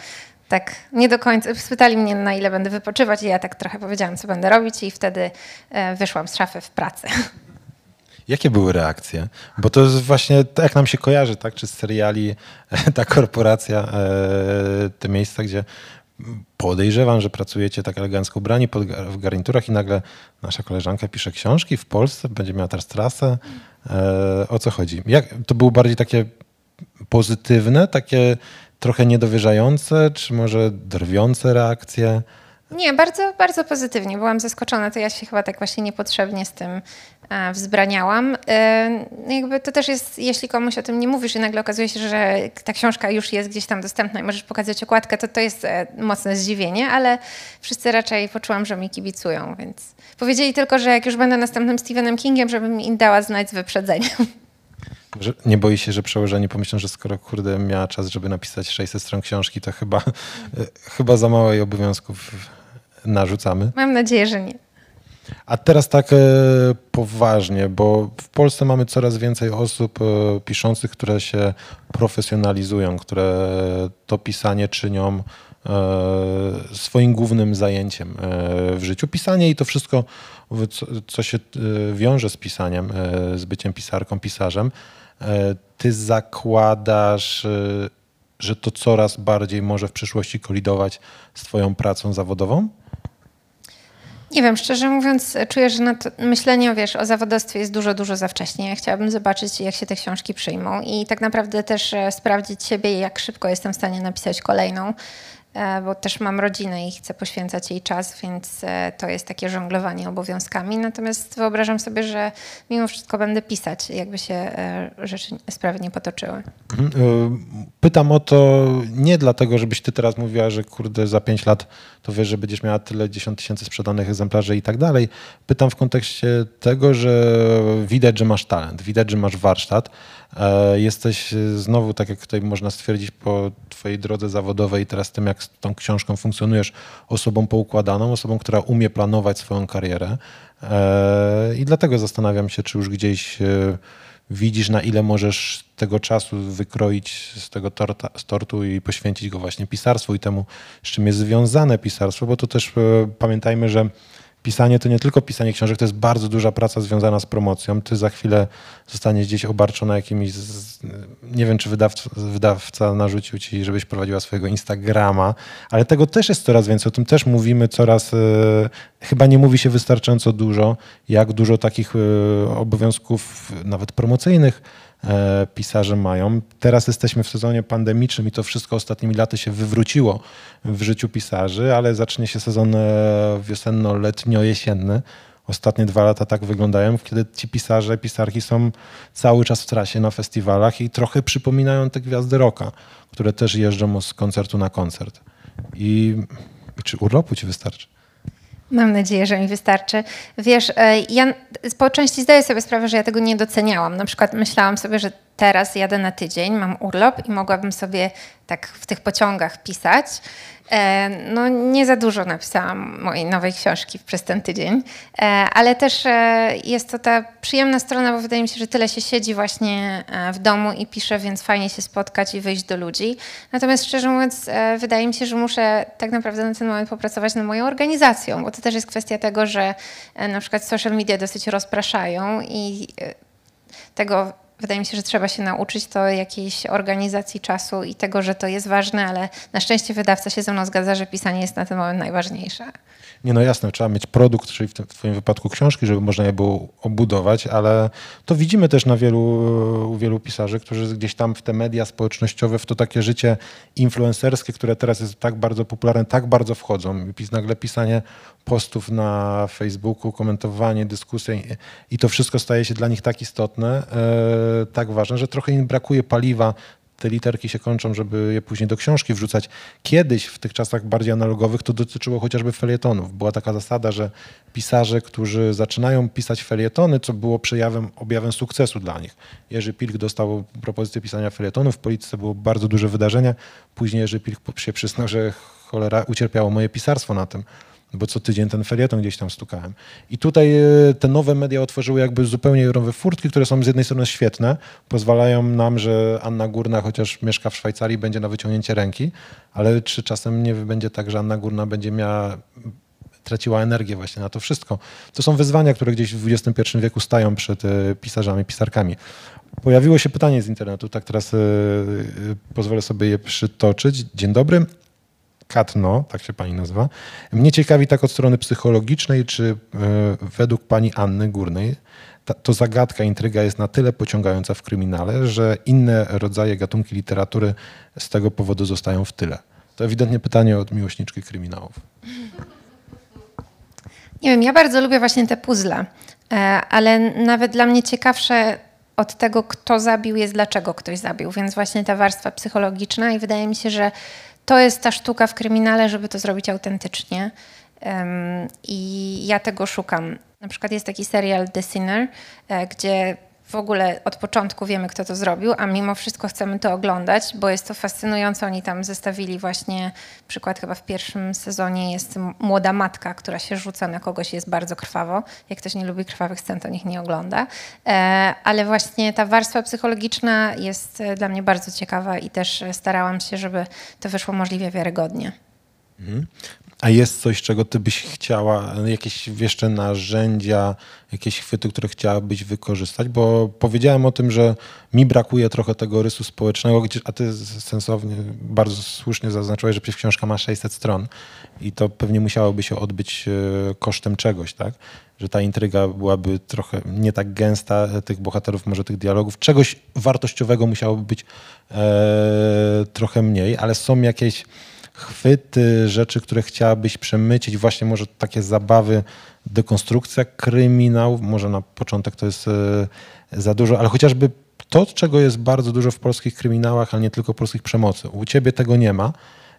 tak nie do końca, spytali mnie na ile będę wypoczywać i ja tak trochę powiedziałam, co będę robić i wtedy e, wyszłam z szafy w pracy. Jakie były reakcje? Bo to jest właśnie, tak jak nam się kojarzy, tak? Czy z seriali ta korporacja, e, te miejsca, gdzie podejrzewam, że pracujecie tak elegancko ubrani pod, w garniturach i nagle nasza koleżanka pisze książki w Polsce, będzie miała teraz trasę. E, o co chodzi? Jak, to było bardziej takie pozytywne, takie trochę niedowierzające, czy może drwiące reakcje? Nie, bardzo, bardzo pozytywnie. Byłam zaskoczona. To ja się chyba tak właśnie niepotrzebnie z tym wzbraniałam. E, jakby to też jest, jeśli komuś o tym nie mówisz i nagle okazuje się, że ta książka już jest gdzieś tam dostępna i możesz pokazać okładkę, to to jest e, mocne zdziwienie, ale wszyscy raczej poczułam, że mi kibicują, więc powiedzieli tylko, że jak już będę następnym Stephenem Kingiem, żebym im dała znać z wyprzedzeniem. nie boi się, że przełożeni pomyślą, że skoro kurde miała czas, żeby napisać 600 stron książki, to chyba, chyba za mało jej obowiązków narzucamy? Mam nadzieję, że nie. A teraz tak e, poważnie, bo w Polsce mamy coraz więcej osób e, piszących, które się profesjonalizują, które to pisanie czynią e, swoim głównym zajęciem w życiu. Pisanie i to wszystko, co, co się wiąże z pisaniem, z byciem pisarką, pisarzem. Ty zakładasz, że to coraz bardziej może w przyszłości kolidować z Twoją pracą zawodową? Nie wiem, szczerze mówiąc, czuję, że to, myślenie wiesz, o zawodowstwie jest dużo, dużo za wcześnie. Chciałabym zobaczyć, jak się te książki przyjmą i tak naprawdę też e, sprawdzić siebie, jak szybko jestem w stanie napisać kolejną. E, bo też mam rodzinę i chcę poświęcać jej czas, więc e, to jest takie żonglowanie obowiązkami. Natomiast wyobrażam sobie, że mimo wszystko będę pisać, jakby się e, rzeczy, sprawy nie potoczyły. Mhm. Pytam o to nie dlatego, żebyś ty teraz mówiła, że kurde za pięć lat to wiesz, że będziesz miała tyle dziesiąt tysięcy sprzedanych egzemplarzy i tak dalej. Pytam w kontekście tego, że widać, że masz talent, widać, że masz warsztat. Jesteś znowu, tak jak tutaj można stwierdzić po twojej drodze zawodowej teraz tym, jak z tą książką funkcjonujesz, osobą poukładaną, osobą, która umie planować swoją karierę. E, I dlatego zastanawiam się, czy już gdzieś e, widzisz, na ile możesz tego czasu wykroić z tego torta, z tortu i poświęcić go właśnie pisarstwu i temu, z czym jest związane pisarstwo, bo to też e, pamiętajmy, że pisanie to nie tylko pisanie książek, to jest bardzo duża praca związana z promocją. Ty za chwilę zostaniesz gdzieś obarczona jakimiś, nie wiem czy wydawca, wydawca narzucił ci, żebyś prowadziła swojego Instagrama, ale tego też jest coraz więcej, o tym też mówimy coraz, e, chyba nie mówi się wystarczająco dużo, jak dużo takich e, obowiązków, nawet promocyjnych, pisarze mają. Teraz jesteśmy w sezonie pandemicznym i to wszystko ostatnimi laty się wywróciło w życiu pisarzy, ale zacznie się sezon e, wiosenno-letnio-jesienny. Ostatnie dwa lata tak wyglądają, kiedy ci pisarze, pisarki są cały czas w trasie na festiwalach i trochę przypominają te gwiazdy rocka, które też jeżdżą z koncertu na koncert. I, i czy urlopu ci wystarczy? Mam nadzieję, że mi wystarczy. Wiesz, e, ja po części zdaję sobie sprawę, że ja tego nie doceniałam. Na przykład myślałam sobie, że teraz jadę na tydzień, mam urlop i mogłabym sobie tak w tych pociągach pisać. E, no nie za dużo napisałam mojej nowej książki przez ten tydzień, e, ale też e, jest to ta przyjemna strona, bo wydaje mi się, że tyle się siedzi właśnie w domu i pisze, więc fajnie się spotkać i wyjść do ludzi. Natomiast szczerze mówiąc, wydaje mi się, że muszę tak naprawdę na ten moment popracować nad moją organizacją, bo to też jest kwestia tego, że na przykład social media dosyć rozpraszają i tego wydaje mi się, że trzeba się nauczyć to jakiejś organizacji czasu i tego, że to jest ważne, ale na szczęście wydawca się ze mną zgadza, że pisanie jest na ten moment najważniejsze. Nie no jasne, trzeba mieć produkt, czyli w, tym, w twoim wypadku książki, żeby można je było obudować, ale to widzimy też na wielu, wielu pisarzy, którzy gdzieś tam w te media społecznościowe, w to takie życie influencerskie, które teraz jest tak bardzo popularne, tak bardzo wchodzą. Nagle pisanie postów na Facebooku, komentowanie, dyskusje i to wszystko staje się dla nich tak istotne, e, tak ważne, że trochę im brakuje paliwa te literki się kończą, żeby je później do książki wrzucać. Kiedyś, w tych czasach bardziej analogowych, to dotyczyło chociażby felietonów. Była taka zasada, że pisarze, którzy zaczynają pisać felietony, co było przejawem, objawem sukcesu dla nich. Jerzy Pilk dostał propozycję pisania felietonów, w polityce było bardzo duże wydarzenie. Później Jerzy Pilk się przysnął, że cholera, ucierpiało moje pisarstwo na tym bo co tydzień ten felieton gdzieś tam stukałem. I tutaj e, te nowe media otworzyły jakby zupełnie nowe furtki, które są z jednej strony świetne, pozwalają nam, że Anna Górna, chociaż mieszka w Szwajcarii, będzie na wyciągnięcie ręki, ale czy czasem nie będzie tak, że Anna Górna będzie miała traciła energię właśnie na to wszystko. To są wyzwania, które gdzieś w XXI wieku stają przed e, pisarzami, pisarkami. Pojawiło się pytanie z internetu, tak teraz e, pozwolę sobie je przytoczyć. Dzień dobry. Katno, tak się pani nazywa. Mnie ciekawi tak od strony psychologicznej, czy e, według pani Anny Górnej ta, to zagadka, intryga jest na tyle pociągająca w kryminale, że inne rodzaje, gatunki literatury z tego powodu zostają w tyle. To ewidentnie pytanie od miłośniczki kryminałów. Nie wiem, ja bardzo lubię właśnie te puzzle, e, ale nawet dla mnie ciekawsze od tego, kto zabił, jest dlaczego ktoś zabił. Więc właśnie ta warstwa psychologiczna i wydaje mi się, że to jest ta sztuka w kryminale, żeby to zrobić autentycznie. I ja tego szukam. Na przykład jest taki serial The Sinner, e, gdzie w ogóle od początku wiemy, kto to zrobił, a mimo wszystko chcemy to oglądać, bo jest to fascynujące. Oni tam zestawili właśnie przykład chyba w pierwszym sezonie jest młoda matka, która się rzuca na kogoś jest bardzo krwawo. Jak ktoś nie lubi krwawych scen, to niech nie ogląda. E, ale właśnie ta warstwa psychologiczna jest e, dla mnie bardzo ciekawa i też starałam się, żeby to wyszło możliwie wiarygodnie. Mhm. A jest coś, czego ty byś chciała, jakieś jeszcze narzędzia, jakieś chwyty, które chciałabyś wykorzystać? Bo powiedziałem o tym, że mi brakuje trochę tego rysu społecznego, a ty sensownie, bardzo słusznie zaznaczyłeś, że przecież książka ma 600 stron i to pewnie musiałoby się odbyć e, kosztem czegoś, tak? Że ta intryga byłaby trochę nie tak gęsta, e, tych bohaterów, może tych dialogów. Czegoś wartościowego musiałoby być e, trochę mniej, ale są jakieś chwyty, rzeczy, które chciałabyś przemycić, właśnie może takie zabawy, dekonstrukcja, kryminał, może na początek to jest e, za dużo, ale chociażby to, czego jest bardzo dużo w polskich kryminałach, ale nie tylko polskich przemocy. U ciebie tego nie ma.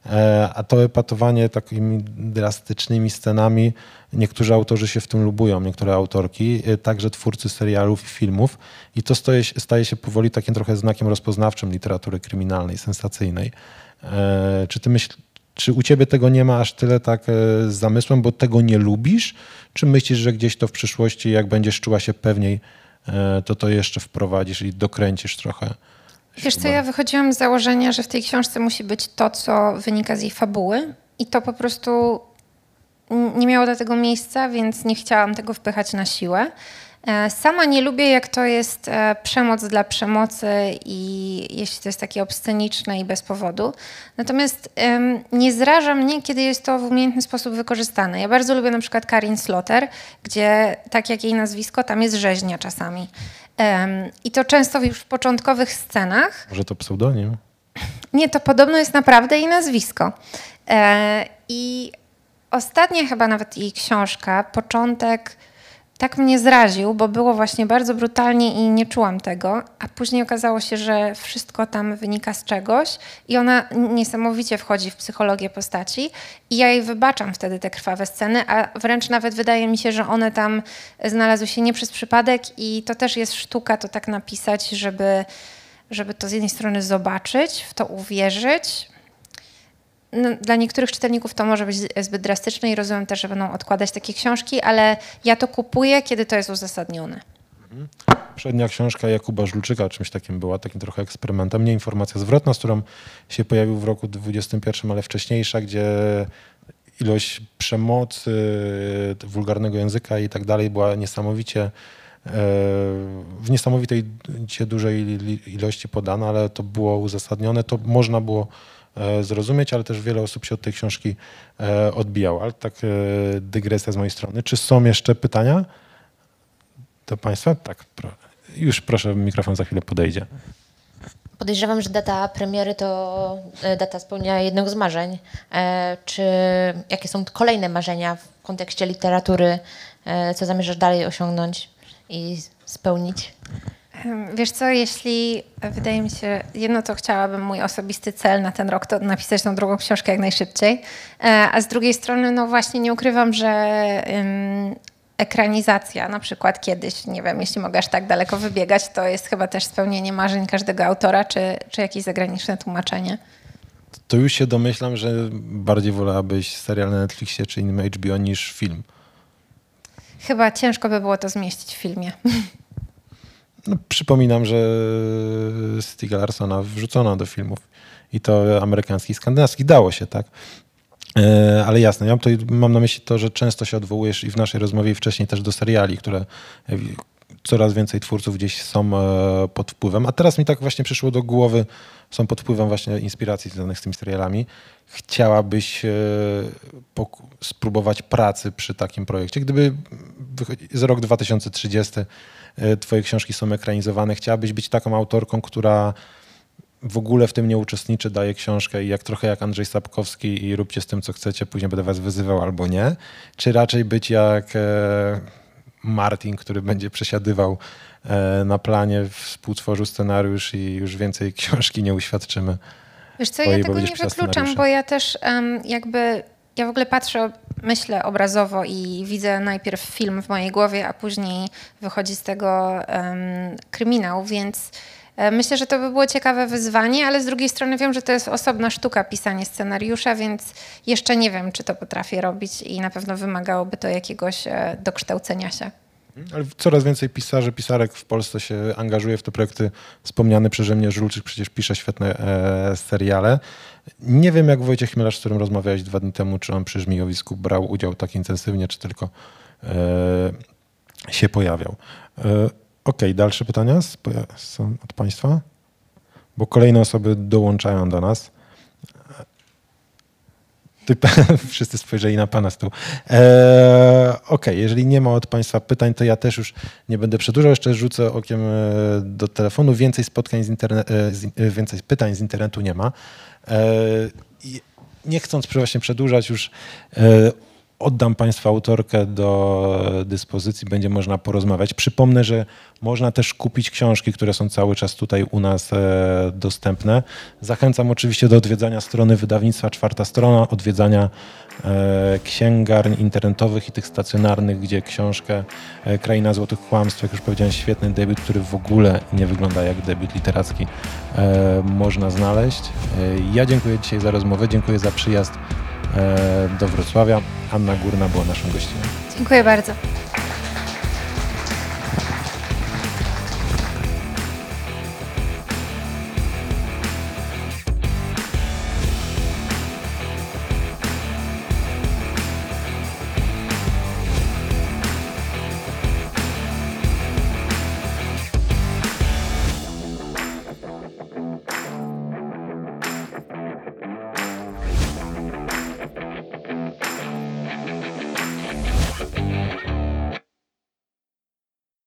E, a to epatowanie takimi drastycznymi scenami, niektórzy autorzy się w tym lubują, niektóre autorki, e, także twórcy serialów i filmów. I to staje, staje się powoli takim trochę znakiem rozpoznawczym literatury kryminalnej, sensacyjnej. Czy ty myśl, czy u ciebie tego nie ma aż tyle tak z zamysłem, bo tego nie lubisz? Czy myślisz, że gdzieś to w przyszłości, jak będziesz czuła się pewniej, to to jeszcze wprowadzisz i dokręcisz trochę? Wiesz co, ja wychodziłam z założenia, że w tej książce musi być to, co wynika z jej fabuły i to po prostu nie miało do tego miejsca, więc nie chciałam tego wpychać na siłę. E, sama nie lubię, jak to jest e, przemoc dla przemocy i jeśli to jest takie obsceniczne i bez powodu. Natomiast um, nie zraża mnie, kiedy jest to w umiejętny sposób wykorzystane. Ja bardzo lubię na przykład Karin Slotter, gdzie tak jak jej nazwisko, tam jest rzeźnia czasami. Um, I to często już w początkowych scenach. Może to pseudonim? Nie, to podobno jest naprawdę jej nazwisko. E, I ostatnia chyba nawet jej książka, początek tak mnie zraził, bo było właśnie bardzo brutalnie i nie czułam tego, a później okazało się, że wszystko tam wynika z czegoś i ona niesamowicie wchodzi w psychologię postaci i ja jej wybaczam wtedy te krwawe sceny, a wręcz nawet wydaje mi się, że one tam znalazły się nie przez przypadek i to też jest sztuka to tak napisać, żeby, żeby to z jednej strony zobaczyć, w to uwierzyć, no, dla niektórych czytelników to może być zbyt drastyczne i rozumiem też, że będą odkładać takie książki, ale ja to kupuję, kiedy to jest uzasadnione. Przednia książka Jakuba Żulczyka czymś takim była, takim trochę eksperymentem. Nie informacja zwrotna, z którą się pojawił w roku 2021, ale wcześniejsza, gdzie ilość przemocy, wulgarnego języka i tak dalej była niesamowicie e, w niesamowitej dużej ilości podana, ale to było uzasadnione, to można było zrozumieć, ale też wiele osób się od tej książki e, odbijało. Ale tak e, dygresja z mojej strony. Czy są jeszcze pytania do Państwa? Tak, już proszę, mikrofon za chwilę podejdzie. Podejrzewam, że data premiery to data spełnienia jednego z marzeń. Czy jakie są kolejne marzenia w kontekście literatury? Co zamierzasz dalej osiągnąć i spełnić? Wiesz co, jeśli wydaje mi się, jedno to chciałabym mój osobisty cel na ten rok to napisać tą drugą książkę jak najszybciej, e, a z drugiej strony no właśnie nie ukrywam, że um, ekranizacja na przykład kiedyś, nie wiem, jeśli mogę aż tak daleko wybiegać, to jest chyba też spełnienie marzeń każdego autora, czy, czy jakieś zagraniczne tłumaczenie. To już się domyślam, że bardziej wolałabyś serial na Netflixie czy innym HBO niż film. Chyba ciężko by było to zmieścić w filmie. No, przypominam, że Stiga Larsona wrzucono do filmów i to amerykańskich, skandynawskich dało się, tak? E, ale jasne, ja mam na myśli to, że często się odwołujesz i w naszej rozmowie i wcześniej też do seriali, które coraz więcej twórców gdzieś są e, pod wpływem. A teraz mi tak właśnie przyszło do głowy, są pod wpływem właśnie inspiracji związanych z tymi serialami. Chciałabyś e, spróbować pracy przy takim projekcie? Gdyby za rok 2030 E, twoje książki są ekranizowane. Chciałabyś być taką autorką, która w ogóle w tym nie uczestniczy, daje książkę i jak trochę jak Andrzej Sapkowski i róbcie z tym, co chcecie, później będę was wyzywał albo nie? Czy raczej być jak e, Martin, który będzie przesiadywał e, na planie, współtworzył scenariusz i już więcej książki nie uświadczymy? Wiesz co, ja tego nie wykluczam, bo ja też um, jakby ja w ogóle patrzę, myślę obrazowo i widzę najpierw film w mojej głowie, a później wychodzi z tego um, kryminał, więc e, Myślę, że to by było ciekawe wyzwanie, ale z drugiej strony wiem, że to jest osobna sztuka pisanie scenariusza, więc jeszcze nie wiem, czy to potrafię robić i na pewno wymagałoby to jakiegoś e, dokształcenia się. Ale coraz więcej pisarzy, pisarek w Polsce się angażuje w te projekty. Wspomniany przeze mnie Żulczyk przecież pisze świetne e, seriale. Nie wiem, jak Wojciech Chmielarz, z którym rozmawiałeś dwa dni temu, czy on przy Żmijowisku brał udział tak intensywnie, czy tylko e, się pojawiał. E, Okej, okay, dalsze pytania są od Państwa? Bo kolejne osoby dołączają do nas. Wszyscy spojrzeli na pana stół. Eee, Okej, okay. jeżeli nie ma od państwa pytań, to ja też już nie będę przedłużał. Jeszcze rzucę okiem e, do telefonu. Więcej spotkań z internetu, e, więcej pytań z internetu nie ma. Eee, nie chcąc właśnie przedłużać już, e, oddam Państwa autorkę do dyspozycji, będzie można porozmawiać. Przypomnę, że można też kupić książki, które są cały czas tutaj u nas e, dostępne. Zachęcam oczywiście do odwiedzania strony wydawnictwa Czwarta Strona, odwiedzania e, księgarni internetowych i tych stacjonarnych, gdzie książkę e, Kraina Złotych Kłamstw, jak już powiedziałem, świetny debiut, który w ogóle nie wygląda jak debiut literacki, można znaleźć. Ja dziękuję dzisiaj za rozmowę, dziękuję za przyjazd do Wrocławia. Anna Górna była naszą gościnią. Dziękuję bardzo.